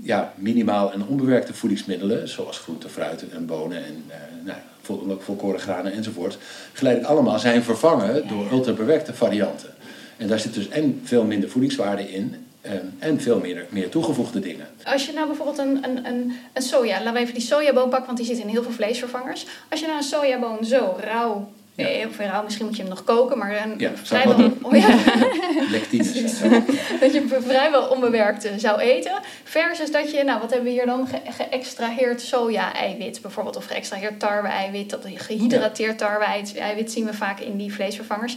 ja, minimaal en onbewerkte voedingsmiddelen, zoals groenten, fruiten en bonen en eh, nou, vol, volkoren granen enzovoort, geleidelijk allemaal zijn vervangen door ultrabewerkte varianten. En daar zit dus en veel minder voedingswaarde in eh, en veel meer, meer toegevoegde dingen. Als je nou bijvoorbeeld een, een, een, een soja, laten we even die sojaboon pakken, want die zit in heel veel vleesvervangers. Als je nou een sojaboon zo rauw, eh, of rauw, misschien moet je hem nog koken, maar een Ja, vrijwel, oh ja, Lectines. dat je hem vrijwel onbewerkt eh, zou eten. Versus dat je, nou wat hebben we hier dan, Ge- geëxtraheerd soja-eiwit bijvoorbeeld, of geëxtraheerd tarwe-eiwit, dat gehydrateerd tarwe-eiwit zien we vaak in die vleesvervangers.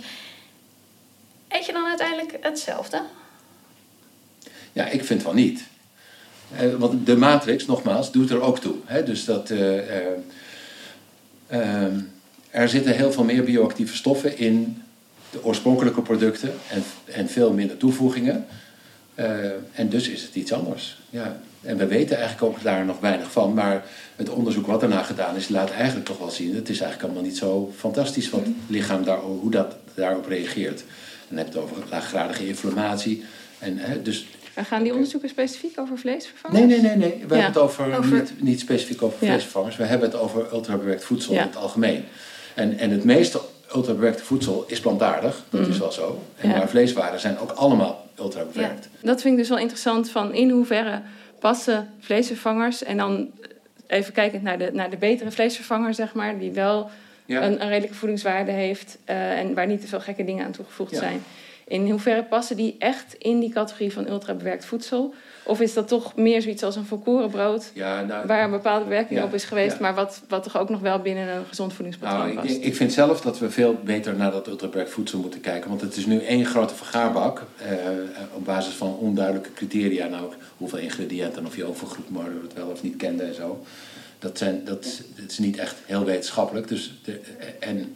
Eet je dan uiteindelijk hetzelfde? Ja, ik vind wel niet. Eh, want de matrix, nogmaals, doet er ook toe. Hè? Dus dat, eh, eh, ehm, er zitten heel veel meer bioactieve stoffen in de oorspronkelijke producten en, en veel minder toevoegingen. Eh, en dus is het iets anders. Ja. En we weten eigenlijk ook daar nog weinig van. Maar het onderzoek wat daarna gedaan is, laat eigenlijk toch wel zien... het is eigenlijk allemaal niet zo fantastisch wat het lichaam daar, hoe dat daarop reageert. En dan heb je het over laaggradige inflammatie. En, hè, dus En gaan die onderzoeken specifiek over vleesvervangers? Nee, nee, nee. nee. We Ja. hebben het over, Over- Niet, niet specifiek over Ja. vleesvervangers. We hebben het over ultrabewerkt voedsel Ja. in het algemeen. En, en het meeste ultrabewerkte voedsel is plantaardig. Dat Mhm. is wel zo. En maar vleeswaren zijn ook allemaal ultrabewerkt. Dat vind ik dus wel interessant van in hoeverre passen vleesvervangers en dan even kijkend naar de, naar de betere vleesvervanger, zeg maar, die wel een, een redelijke voedingswaarde heeft eh, en waar niet te veel gekke dingen aan toegevoegd zijn. In hoeverre passen die echt in die categorie van ultrabewerkt voedsel? Of is dat toch meer zoiets als een volkorenbrood, Ja, nou, waar een bepaalde bewerking Ja, op is geweest, ja. maar wat, wat toch ook nog wel binnen een gezond voedingspatroon Nou, ik, past? ik vind zelf dat we veel beter naar dat ultrabewerkt voedsel moeten kijken. Want het is nu één grote vergaarbak. eh, op basis van onduidelijke criteria. Nou, hoeveel ingrediënten en of je overgroepmoeder het wel of niet kende en zo. Dat, zijn, dat, is- dat is niet echt heel wetenschappelijk. Dus de, en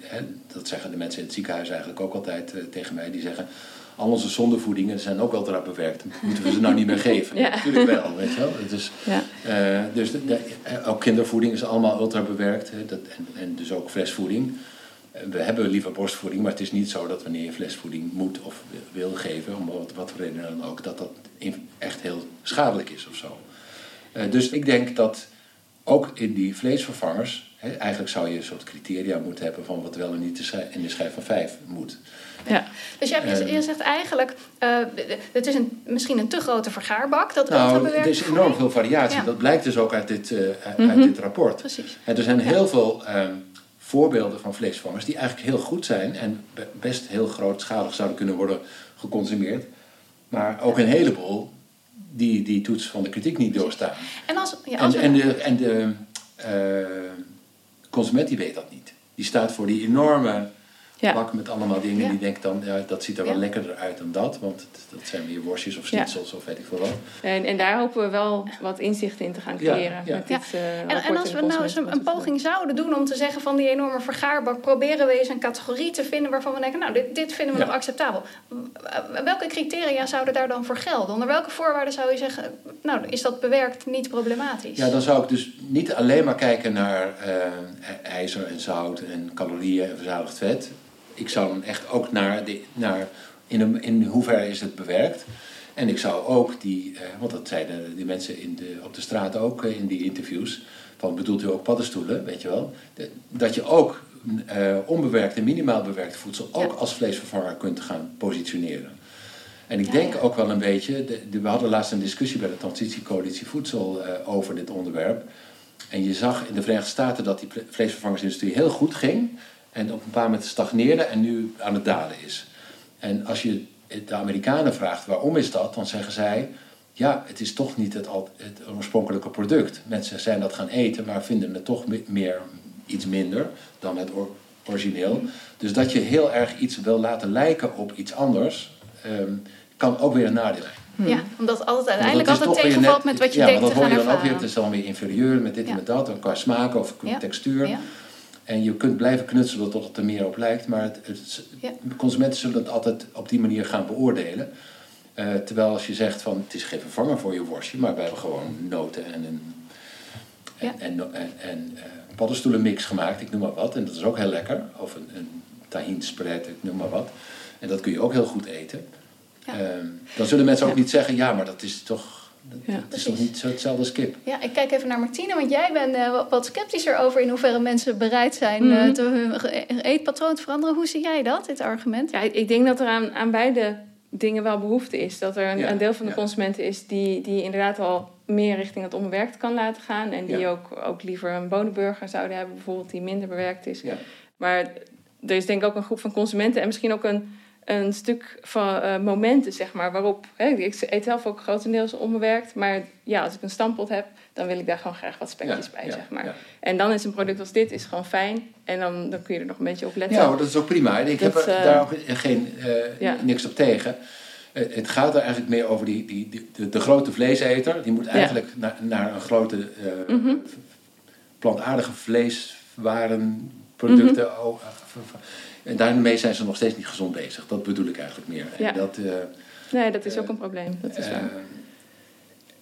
dat zeggen de mensen in het ziekenhuis eigenlijk ook altijd eh, tegen mij. Die zeggen, al onze zondevoedingen zijn ook ultra bewerkt. Moeten we ze nou niet meer geven? Ja. Natuurlijk wel, weet je wel. Dus, Ja. dus de- de- eh, ook kindervoeding is allemaal ultra bewerkt. Hè, dat, en, en dus ook flesvoeding. We hebben liever borstvoeding, maar het is niet zo dat wanneer je flesvoeding moet of wil geven, om wat, wat voor reden dan ook, dat dat echt heel schadelijk is of zo. Dus ik denk dat ook in die vleesvervangers, hè, eigenlijk zou je een soort criteria moeten hebben van wat wel en niet in de schijf van vijf moet. Ja. Dus jij, Eh. je zegt eigenlijk, eh, het is een, misschien een te grote vergaarbak, dat Nou, er is enorm veel variatie. Ja. Dat blijkt dus ook uit dit, eh, uit Mhm. dit rapport. Precies. En er zijn heel veel ehm, voorbeelden van vleesvervangers die eigenlijk heel goed zijn en be- best heel grootschalig zouden kunnen worden geconsumeerd. Maar ook een heleboel die die toets van de kritiek niet doorstaan. En als, ja, als en de, en de eh, consument die weet dat niet. Die staat voor die enorme Ja. bak met allemaal dingen. Ja. Die denkt dan, ja, dat ziet er wel Ja. lekkerder uit dan dat. Want het- dat zijn meer worstjes of Ja. schnitzels of weet ik veel wat. En, en daar hopen we wel wat inzichten in te gaan Ja, creëren. ja. Met dit, eh, En, en als we nou eens een, poging zouden doen om te zeggen van die enorme vergaarbak, proberen we eens een categorie te vinden waarvan we denken, nou, dit, dit vinden we Ja. nog acceptabel. Welke criteria zouden daar dan voor gelden? Onder welke voorwaarden zou je zeggen, nou, is dat bewerkt niet problematisch? Ja, dan zou ik dus niet alleen maar kijken naar eh, ijzer en zout en calorieën en verzadigd vet. Ik zou dan echt ook naar, de, naar in, een- in hoeverre is het bewerkt. En ik zou ook die, eh, want dat zeiden die mensen in de, op de straat ook eh, in die interviews, van bedoelt u ook paddenstoelen, weet je wel? De- dat je ook eh, onbewerkt en minimaal bewerkt voedsel ook als vleesvervanger kunt gaan positioneren. En ik denk ook wel een beetje, de, we hadden laatst een discussie bij de Transitiecoalitie Voedsel eh, over dit onderwerp. En je zag in de Verenigde Staten dat die vleesvervangersindustrie heel goed ging. En op een bepaald moment stagneerde en nu aan het dalen is. En als je de Amerikanen vraagt waarom is dat, dan zeggen zij... Ja, het is toch niet het, het oorspronkelijke product. Mensen zijn dat gaan eten, maar vinden het toch me- meer, iets minder dan het or- origineel. Dus dat je heel erg iets wil laten lijken op iets anders... ehm, kan ook weer een nadeel zijn. Ja, omdat altijd uiteindelijk dat is altijd tegenvalt net- met wat je ja, denkt want te dat gaan hoor je dan ook weer. Het is dan weer inferieur met dit Ja. en met dat. en Qua smaak of qua Ja. textuur. En je kunt blijven knutselen tot het er meer op lijkt. Maar het, het- Ja. consumenten zullen het altijd op die manier gaan beoordelen. Eh, terwijl als je zegt van het is geen vervanger voor je worstje. Maar we hebben gewoon noten en een en, Ja. en, en, en, eh, paddenstoelenmix gemaakt. Ik noem maar wat. En dat is ook heel lekker. Of een, een tahin spread, ik noem maar wat. En dat kun je ook heel goed eten. Ja. Ehm, dan zullen mensen ook niet zeggen, ja, maar dat is toch, dat, Ja. dat is toch niet zo hetzelfde als kip. Ja, ik kijk even naar Martine, want jij bent eh, wat- sceptischer over in hoeverre mensen bereid zijn te hun eetpatroon te veranderen. Hoe zie jij dat, dit argument? Ja, ik- ik denk dat er aan, aan beide dingen wel behoefte is. Dat er een, Ja, een deel van de ja. consumenten is die, die inderdaad al meer richting het onbewerkt kan laten gaan. En die Ja. ook, ook liever een bonenburger zouden hebben, bijvoorbeeld, die minder bewerkt is. Ja. Maar er is denk ik ook een groep van consumenten en misschien ook een, een stuk van eh, momenten, zeg maar, waarop... Hè, ik eet zelf ook grotendeels onbewerkt, maar ja, als ik een stampot heb, dan wil ik daar gewoon graag wat spekjes Ja, bij, ja, zeg maar. ja. En dan is een product als dit is gewoon fijn en dan, dan kun je er nog een beetje op letten. Ja, dat is ook prima. Ik heb er eh, daar ook geen, eh, niks op tegen. het gaat er eigenlijk meer over die, die, die de, de, grote vleeseter. Die moet eigenlijk naar, naar een grote mm -hmm. plantaardige vleeswaren, producten. Mm -hmm. En daarmee zijn ze nog steeds niet gezond bezig. Dat bedoel ik eigenlijk meer. Ja. Dat, uh, nee, dat is ook een probleem. Dat is waar.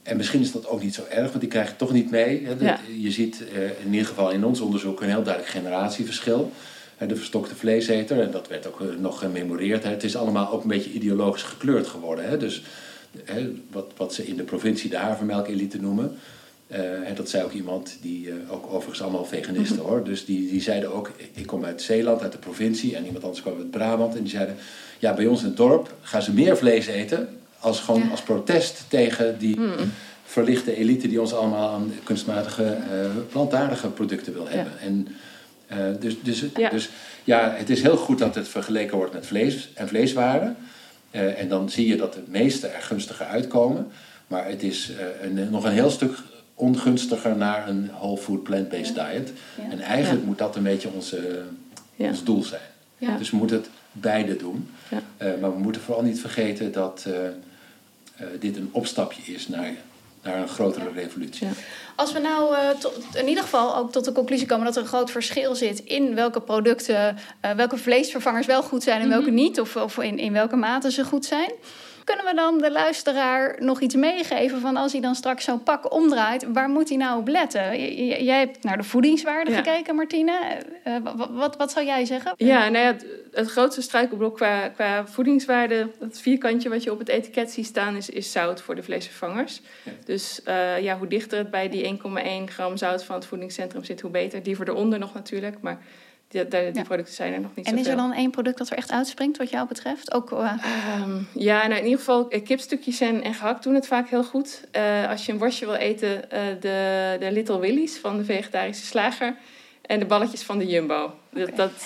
En misschien is dat ook niet zo erg, want die krijg je toch niet mee. Hè. Ja. Je ziet in ieder geval in ons onderzoek een heel duidelijk generatieverschil de verstokte vleeseter. En dat werd ook nog gememoreerd. Het is allemaal ook een beetje ideologisch gekleurd geworden. Dus wat, wat ze in de provincie de havermelkelite noemen. En dat zei ook iemand die, ook overigens allemaal veganisten hoor. Dus die, die zeiden ook, ik kom uit Zeeland, uit de provincie. En iemand anders kwam uit Brabant. En die zeiden, ja bij ons in het dorp gaan ze meer vlees eten. Als gewoon ja. als protest tegen die mm. verlichte elite die ons allemaal aan kunstmatige, uh, plantaardige producten wil hebben. Ja. En uh, dus, dus, ja. dus ja, het is heel goed dat het vergeleken wordt met vlees en vleeswaren. Uh, en dan zie je dat de meeste er gunstiger uitkomen. Maar het is een, nog een heel stuk ongunstiger naar een whole food plant-based diet. En eigenlijk moet dat een beetje onze, ons doel zijn. Dus we moeten het beide doen. maar we moeten vooral niet vergeten dat dit een opstapje is naar naar een grotere revolutie. Ja. Als we nou uh, tot, in ieder geval ook tot de conclusie komen dat er een groot verschil zit in welke producten, uh, welke vleesvervangers wel goed zijn en welke mm -hmm. niet, of, of in, in welke mate ze goed zijn. Kunnen we dan de luisteraar nog iets meegeven van als hij dan straks zo'n pak omdraait, waar moet hij nou op letten? J jij hebt naar de voedingswaarde ja. gekeken, Martine. Uh, wat, wat, wat, zou jij zeggen? Ja, nou ja, het, het grootste struikelblok qua, qua voedingswaarde, dat vierkantje wat je op het etiket ziet staan, is, is zout voor de vleesvervangers. Ja. Dus uh, ja, hoe dichter het bij die 1,1 gram zout van het voedingscentrum zit, hoe beter. Die voor eronder nog natuurlijk, maar die, die, die ja. producten zijn er nog niet En zoveel. is er dan één product dat er echt uitspringt wat jou betreft? Ook, uh... um, ja, nou in ieder geval kipstukjes en, en gehakt doen het vaak heel goed. Uh, als je een worstje wil eten, uh, de, de Little Willy's van de vegetarische slager. En de balletjes van de Jumbo. Dat,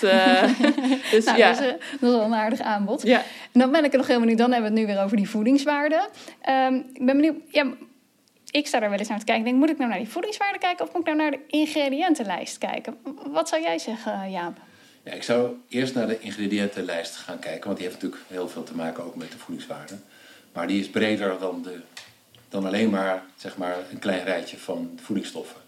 dus, nou, ja. dat, is, dat is wel een aardig aanbod. Ja. En dan ben ik er nog helemaal niet. Dan hebben we het nu weer over die voedingswaarde. Um, ik ben benieuwd... Ja, ik sta er wel eens naar te kijken. Ik denk, moet ik nou naar die voedingswaarde kijken of moet ik nou naar de ingrediëntenlijst kijken? Wat zou jij zeggen, Jaap? Ja, ik zou eerst naar de ingrediëntenlijst gaan kijken, want die heeft natuurlijk heel veel te maken ook met de voedingswaarde. Maar die is breder dan, de, dan alleen maar, zeg maar een klein rijtje van voedingsstoffen.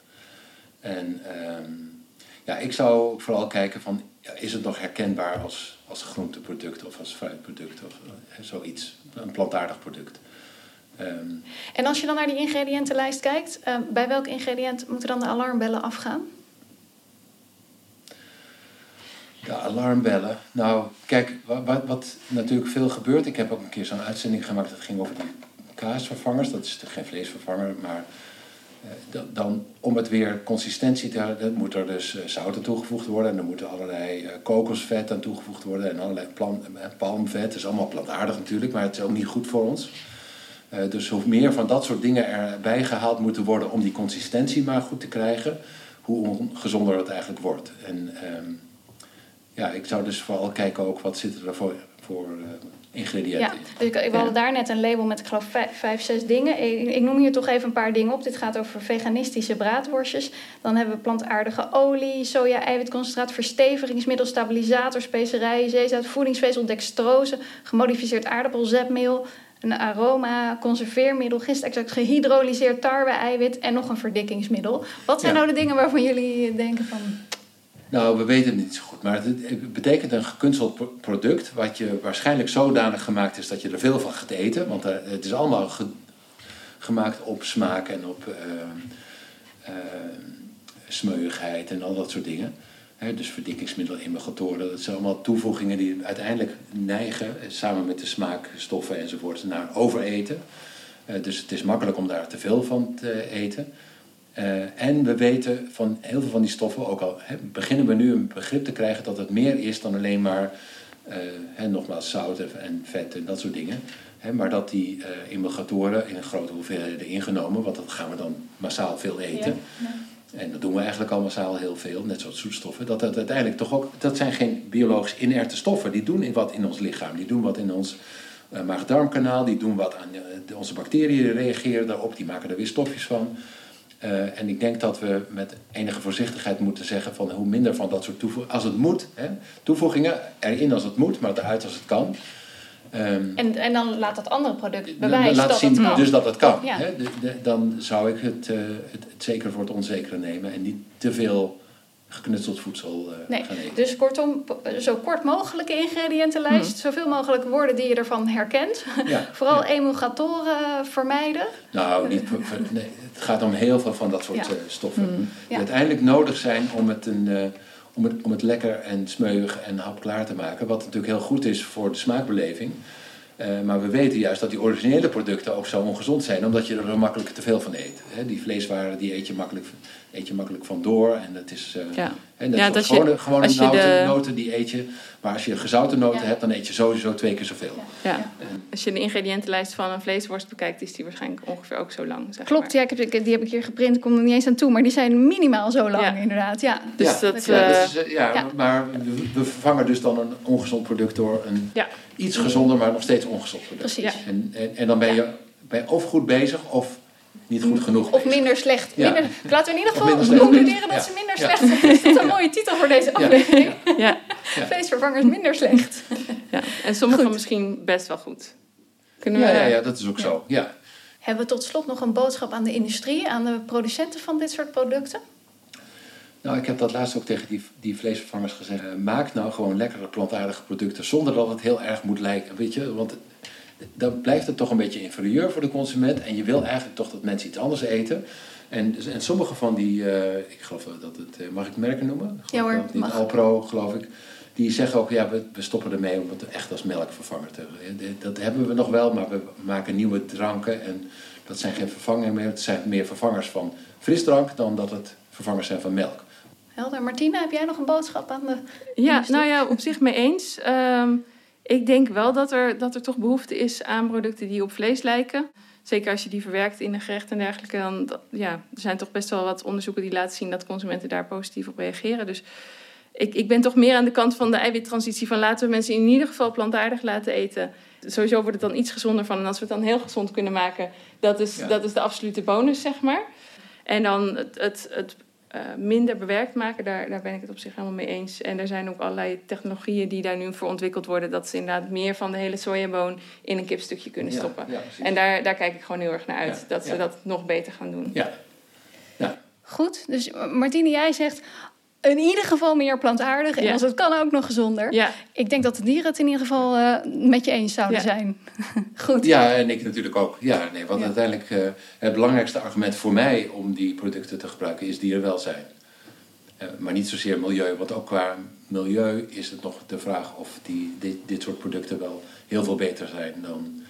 En um, ja, ik zou vooral kijken van, is het nog herkenbaar als, als groenteproduct of als fruitproduct of uh, zoiets, een plantaardig product. Um, en als je dan naar die ingrediëntenlijst kijkt, uh, bij welk ingrediënt moeten dan de alarmbellen afgaan? De alarmbellen. Nou, kijk, wat, wat, natuurlijk veel gebeurt. Ik heb ook een keer zo'n uitzending gemaakt dat ging over die kaasvervangers. Dat is geen vleesvervanger, maar uh, dan om het weer consistentie te hebben, moet er dus uh, zout aan toegevoegd worden. En er moeten allerlei uh, kokosvet aan toegevoegd worden en allerlei plan, palmvet. Dat is allemaal plantaardig natuurlijk, maar het is ook niet goed voor ons. Uh, dus hoe meer van dat soort dingen erbij gehaald moeten worden om die consistentie maar goed te krijgen, hoe ongezonder het eigenlijk wordt. En um, ja, ik zou dus vooral kijken ook wat zitten er voor, voor uh, ingrediënten ja, dus ik, ik ja. daar net een label met ik geloof vijf, vijf zes dingen. Ik, ik, noem hier toch even een paar dingen op. Dit gaat over veganistische braadworstjes. Dan hebben we plantaardige olie, soja, eiwitconcentraat, verstevigingsmiddel, stabilisator, specerijen, zeezout, voedingsvezel, dextrose, gemodificeerd aardappelzetmeel, een aroma, conserveermiddel, gistextract, gehydrolyseerd tarwe-eiwit en nog een verdikkingsmiddel. Wat zijn ja. nou de dingen waarvan jullie denken van... Nou, we weten het niet zo goed, maar het betekent een gekunsteld product wat je waarschijnlijk zodanig gemaakt is dat je er veel van gaat eten. Want het is allemaal ge gemaakt op smaak en op uh, uh, smeuigheid en al dat soort dingen. He, dus verdikkingsmiddelen, emulgatoren, dat zijn allemaal toevoegingen die uiteindelijk neigen, samen met de smaakstoffen enzovoort, naar overeten. Uh, dus het is makkelijk om daar te veel van te eten. Uh, en we weten van heel veel van die stoffen, ook al he, beginnen we nu een begrip te krijgen dat het meer is dan alleen maar, uh, he, nogmaals, zout en vet en dat soort dingen. Maar dat die emulgatoren in grote hoeveelheden ingenomen, want dat gaan we dan massaal veel eten. Ja, ja. En dat doen we eigenlijk al massaal heel veel, net zoals zoetstoffen. Dat dat uiteindelijk toch ook, dat zijn geen biologisch inerte stoffen. Die doen wat in ons lichaam, die doen wat in ons uh, maag-darmkanaal, die doen wat aan uh, onze bacteriën, reageren daarop, die maken er weer stofjes van. Uh, en ik denk dat we met enige voorzichtigheid moeten zeggen van hoe minder van dat soort toevoegingen, als het moet, hè, toevoegingen erin als het moet, maar eruit als het kan. Ehm, En, en dan laat dat andere product bewijzen laat dat zien het kan. dus dat het kan. Ja. Hè? De- de- dan zou ik het, eh, het, het zeker voor het onzekere nemen en niet te veel geknutseld voedsel Nee, gaan eten. dus kortom, zo kort mogelijke ingrediëntenlijst. Zoveel mogelijk woorden die je ervan herkent. Ja, Vooral emulgatoren vermijden. Nou, niet, nee, het gaat om heel veel van dat soort Ja. eh, stoffen. Mm. Die uiteindelijk nodig zijn om het, een, om, het, om het lekker en smeuig en hapklaar te maken. Wat natuurlijk heel goed is voor de smaakbeleving. Eh, maar we weten juist dat die originele producten ook zo ongezond zijn, omdat je er makkelijk te veel van eet. Die vleeswaren die eet je makkelijk, eet je makkelijk vandoor. En dat is. eh, Ja. zoals dat je- gewone, gewone als je noten, de- noten die eet je. Maar als je gezouten noten Ja. hebt, dan eet je sowieso twee keer zoveel. Ja. Als je de ingrediëntenlijst van een vleesworst bekijkt, is die waarschijnlijk ongeveer ook zo lang. Zeg Klopt, maar. ja, ik heb, ik- die heb ik hier geprint. Ik kom er niet eens aan toe. Maar die zijn minimaal zo lang, Ja. inderdaad. Ja. Dus ja, dat, ja, eh, dat is, eh, ja, ja. maar we, vervangen dus dan een ongezond product door een Ja. iets gezonder, maar nog steeds ongezond product. Precies. Ja. En, en, en dan ben je, ben je of goed bezig of niet goed genoeg Of bezig. minder slecht. Ja. Minder, laten we in ieder geval concluderen dat Ja. ze minder Ja. slecht zijn. Is dat een mooie titel voor deze aflevering? ja. Vleesvervangers minder slecht. ja. En sommige Goed. misschien best wel goed. Kunnen we, Ja, ja, ja, dat is ook zo. Ja. Hebben we tot slot nog een boodschap aan de industrie, aan de producenten van dit soort producten? Nou, ik heb dat laatst ook tegen die, die vleesvervangers gezegd. Maak nou gewoon lekkere plantaardige producten zonder dat het heel erg moet lijken. Weet je, want dan blijft het toch een beetje inferieur voor de consument. En je wil eigenlijk toch dat mensen iets anders eten. En, dus- en sommige van die, eh, ik geloof dat het, eh, mag ik merken noemen? Ja hoor, dat het mag. Alpro, geloof ik. Die zeggen ook, ja, we, we stoppen ermee om het echt als melkvervanger te hebben. Dat hebben we nog wel, maar we maken nieuwe dranken. En dat zijn geen vervangingen meer. Het zijn meer vervangers van frisdrank dan dat het vervangers zijn van melk. Helder. Martina, heb jij nog een boodschap aan de Ja, nou ja, op zich mee eens. Ehm, ik denk wel dat er, dat er toch behoefte is aan producten die op vlees lijken. Zeker als je die verwerkt in een gerecht en dergelijke. Dan, ja, er zijn toch best wel wat onderzoeken die laten zien dat consumenten daar positief op reageren. Dus ik, ik ben toch meer aan de kant van de eiwittransitie. Van laten we mensen in ieder geval plantaardig laten eten. Sowieso wordt het dan iets gezonder van. En als we het dan heel gezond kunnen maken, dat is, Ja. dat is de absolute bonus, zeg maar. En dan het, het, het eh, minder bewerkt maken, daar, daar ben ik het op zich helemaal mee eens. En er zijn ook allerlei technologieën die daar nu voor ontwikkeld worden. Dat ze inderdaad meer van de hele sojaboon in een kipstukje kunnen stoppen. ja, en daar, daar kijk ik gewoon heel erg naar uit. Ja, dat ze ja. dat nog beter gaan doen. Ja. ja. Goed, dus Martine, jij zegt in ieder geval meer plantaardig. En Ja. als het kan ook nog gezonder. Ja, Ik denk dat de dieren het in ieder geval eh, met je eens zouden Ja. zijn. Goed. Ja, en ik natuurlijk ook. Ja, nee, want Ja. uiteindelijk uh, het belangrijkste argument voor mij om die producten te gebruiken is dierenwelzijn. Uh, maar niet zozeer milieu, want ook qua milieu is het nog de vraag of die, dit, dit soort producten wel heel veel beter zijn dan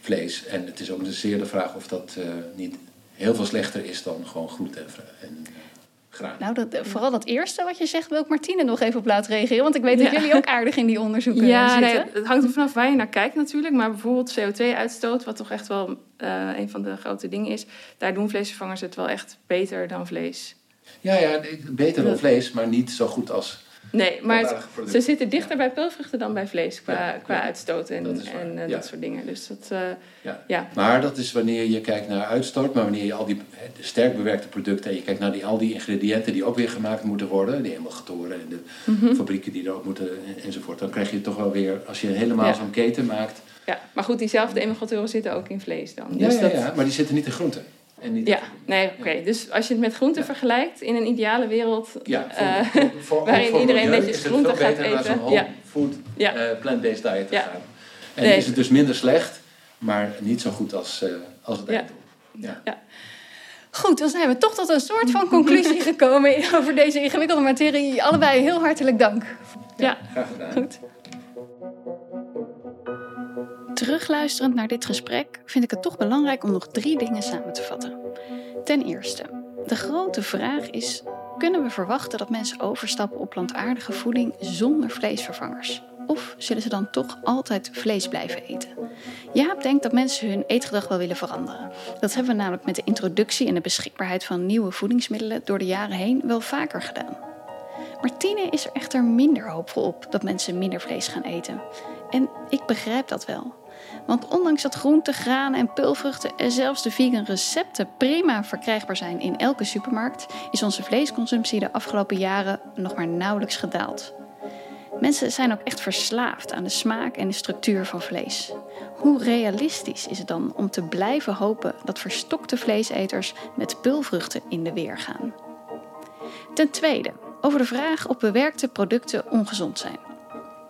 vlees. En het is ook zeer de vraag of dat uh, niet heel veel slechter is dan gewoon groente en, en Nou, dat, vooral dat eerste wat je zegt, wil ik Martine nog even op laten reageren. Want ik weet dat Ja. jullie ook aardig in die onderzoeken ja nee, zitten. het hangt er vanaf waar je naar kijkt natuurlijk. Maar bijvoorbeeld CO2-uitstoot, wat toch echt wel uh, een van de grote dingen is. Daar doen vleesvervangers het wel echt beter dan vlees. Ja, ja, beter dan vlees, maar niet zo goed als Nee, maar het, ze zitten dichter bij peulvruchten dan bij vlees qua, ja, qua ja, uitstoot en, dat, en uh, ja. dat soort dingen. Dus dat, uh, ja. ja. Maar dat is wanneer je kijkt naar uitstoot, maar wanneer je al die sterk bewerkte producten en je kijkt naar die, al die ingrediënten die ook weer gemaakt moeten worden, die emulgatoren en de mm -hmm. fabrieken die er ook moeten enzovoort, dan krijg je toch wel weer, als je helemaal zo'n keten maakt. Ja, maar goed, diezelfde emulgatoren zitten ook in vlees dan. Ja, dus ja, dat... ja, maar die zitten niet in groenten. En niet ja, nee, oké. Okay. Dus als je het met groenten ja. vergelijkt, in een ideale wereld ja, voor, uh, voor, voor, waarin iedereen netjes groenten gaat eten. Naar ja. food, ja. Uh, plant-based diet te gaan. En nee. is het dus minder slecht, maar niet zo goed als, uh, als het ja. ja. ja. Goed, dan zijn we toch tot een soort van conclusie gekomen over deze ingewikkelde materie. Allebei heel hartelijk dank. Ja, graag gedaan. Goed. Terugluisterend naar dit gesprek vind ik het toch belangrijk om nog drie dingen samen te vatten. Ten eerste, de grote vraag is: kunnen we verwachten dat mensen overstappen op plantaardige voeding zonder vleesvervangers? Of zullen ze dan toch altijd vlees blijven eten? Jaap denkt dat mensen hun eetgedrag wel willen veranderen. Dat hebben we namelijk met de introductie en de beschikbaarheid van nieuwe voedingsmiddelen door de jaren heen wel vaker gedaan. Martine is er echter minder hoopvol op dat mensen minder vlees gaan eten. En ik begrijp dat wel. Want ondanks dat groenten, granen en peulvruchten en zelfs de vegan recepten prima verkrijgbaar zijn in elke supermarkt, is onze vleesconsumptie de afgelopen jaren nog maar nauwelijks gedaald. Mensen zijn ook echt verslaafd aan de smaak en de structuur van vlees. Hoe realistisch is het dan om te blijven hopen dat verstokte vleeseters met pulvruchten in de weer gaan? Ten tweede, over de vraag of bewerkte producten ongezond zijn.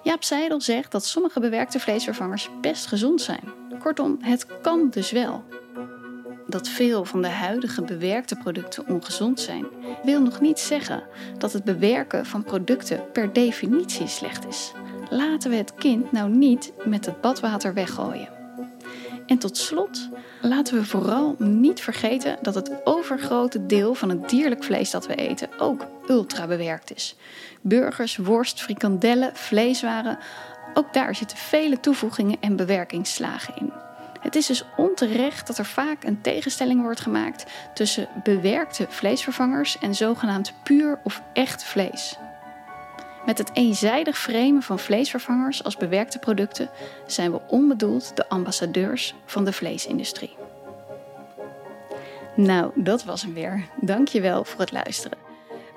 Jaap Seidel zegt dat sommige bewerkte vleesvervangers best gezond zijn. Kortom, het kan dus wel. Dat veel van de huidige bewerkte producten ongezond zijn, wil nog niet zeggen dat het bewerken van producten per definitie slecht is. Laten we het kind nou niet met het badwater weggooien. En tot slot laten we vooral niet vergeten dat het overgrote deel van het dierlijk vlees dat we eten ook ultra bewerkt is. Burgers, worst, frikandellen, vleeswaren, ook daar zitten vele toevoegingen en bewerkingsslagen in. Het is dus onterecht dat er vaak een tegenstelling wordt gemaakt tussen bewerkte vleesvervangers en zogenaamd puur of echt vlees. Met het eenzijdig framen van vleesvervangers als bewerkte producten zijn we onbedoeld de ambassadeurs van de vleesindustrie. Nou, dat was hem weer. Dankjewel voor het luisteren.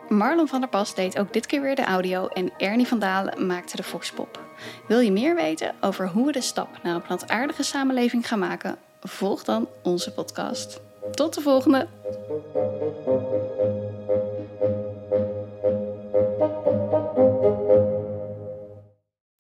Marlon van der Pas deed ook dit keer weer de audio en Ernie van Dalen maakte de Foxpop. Wil je meer weten over hoe we de stap naar een plantaardige samenleving gaan maken? Volg dan onze podcast. Tot de volgende!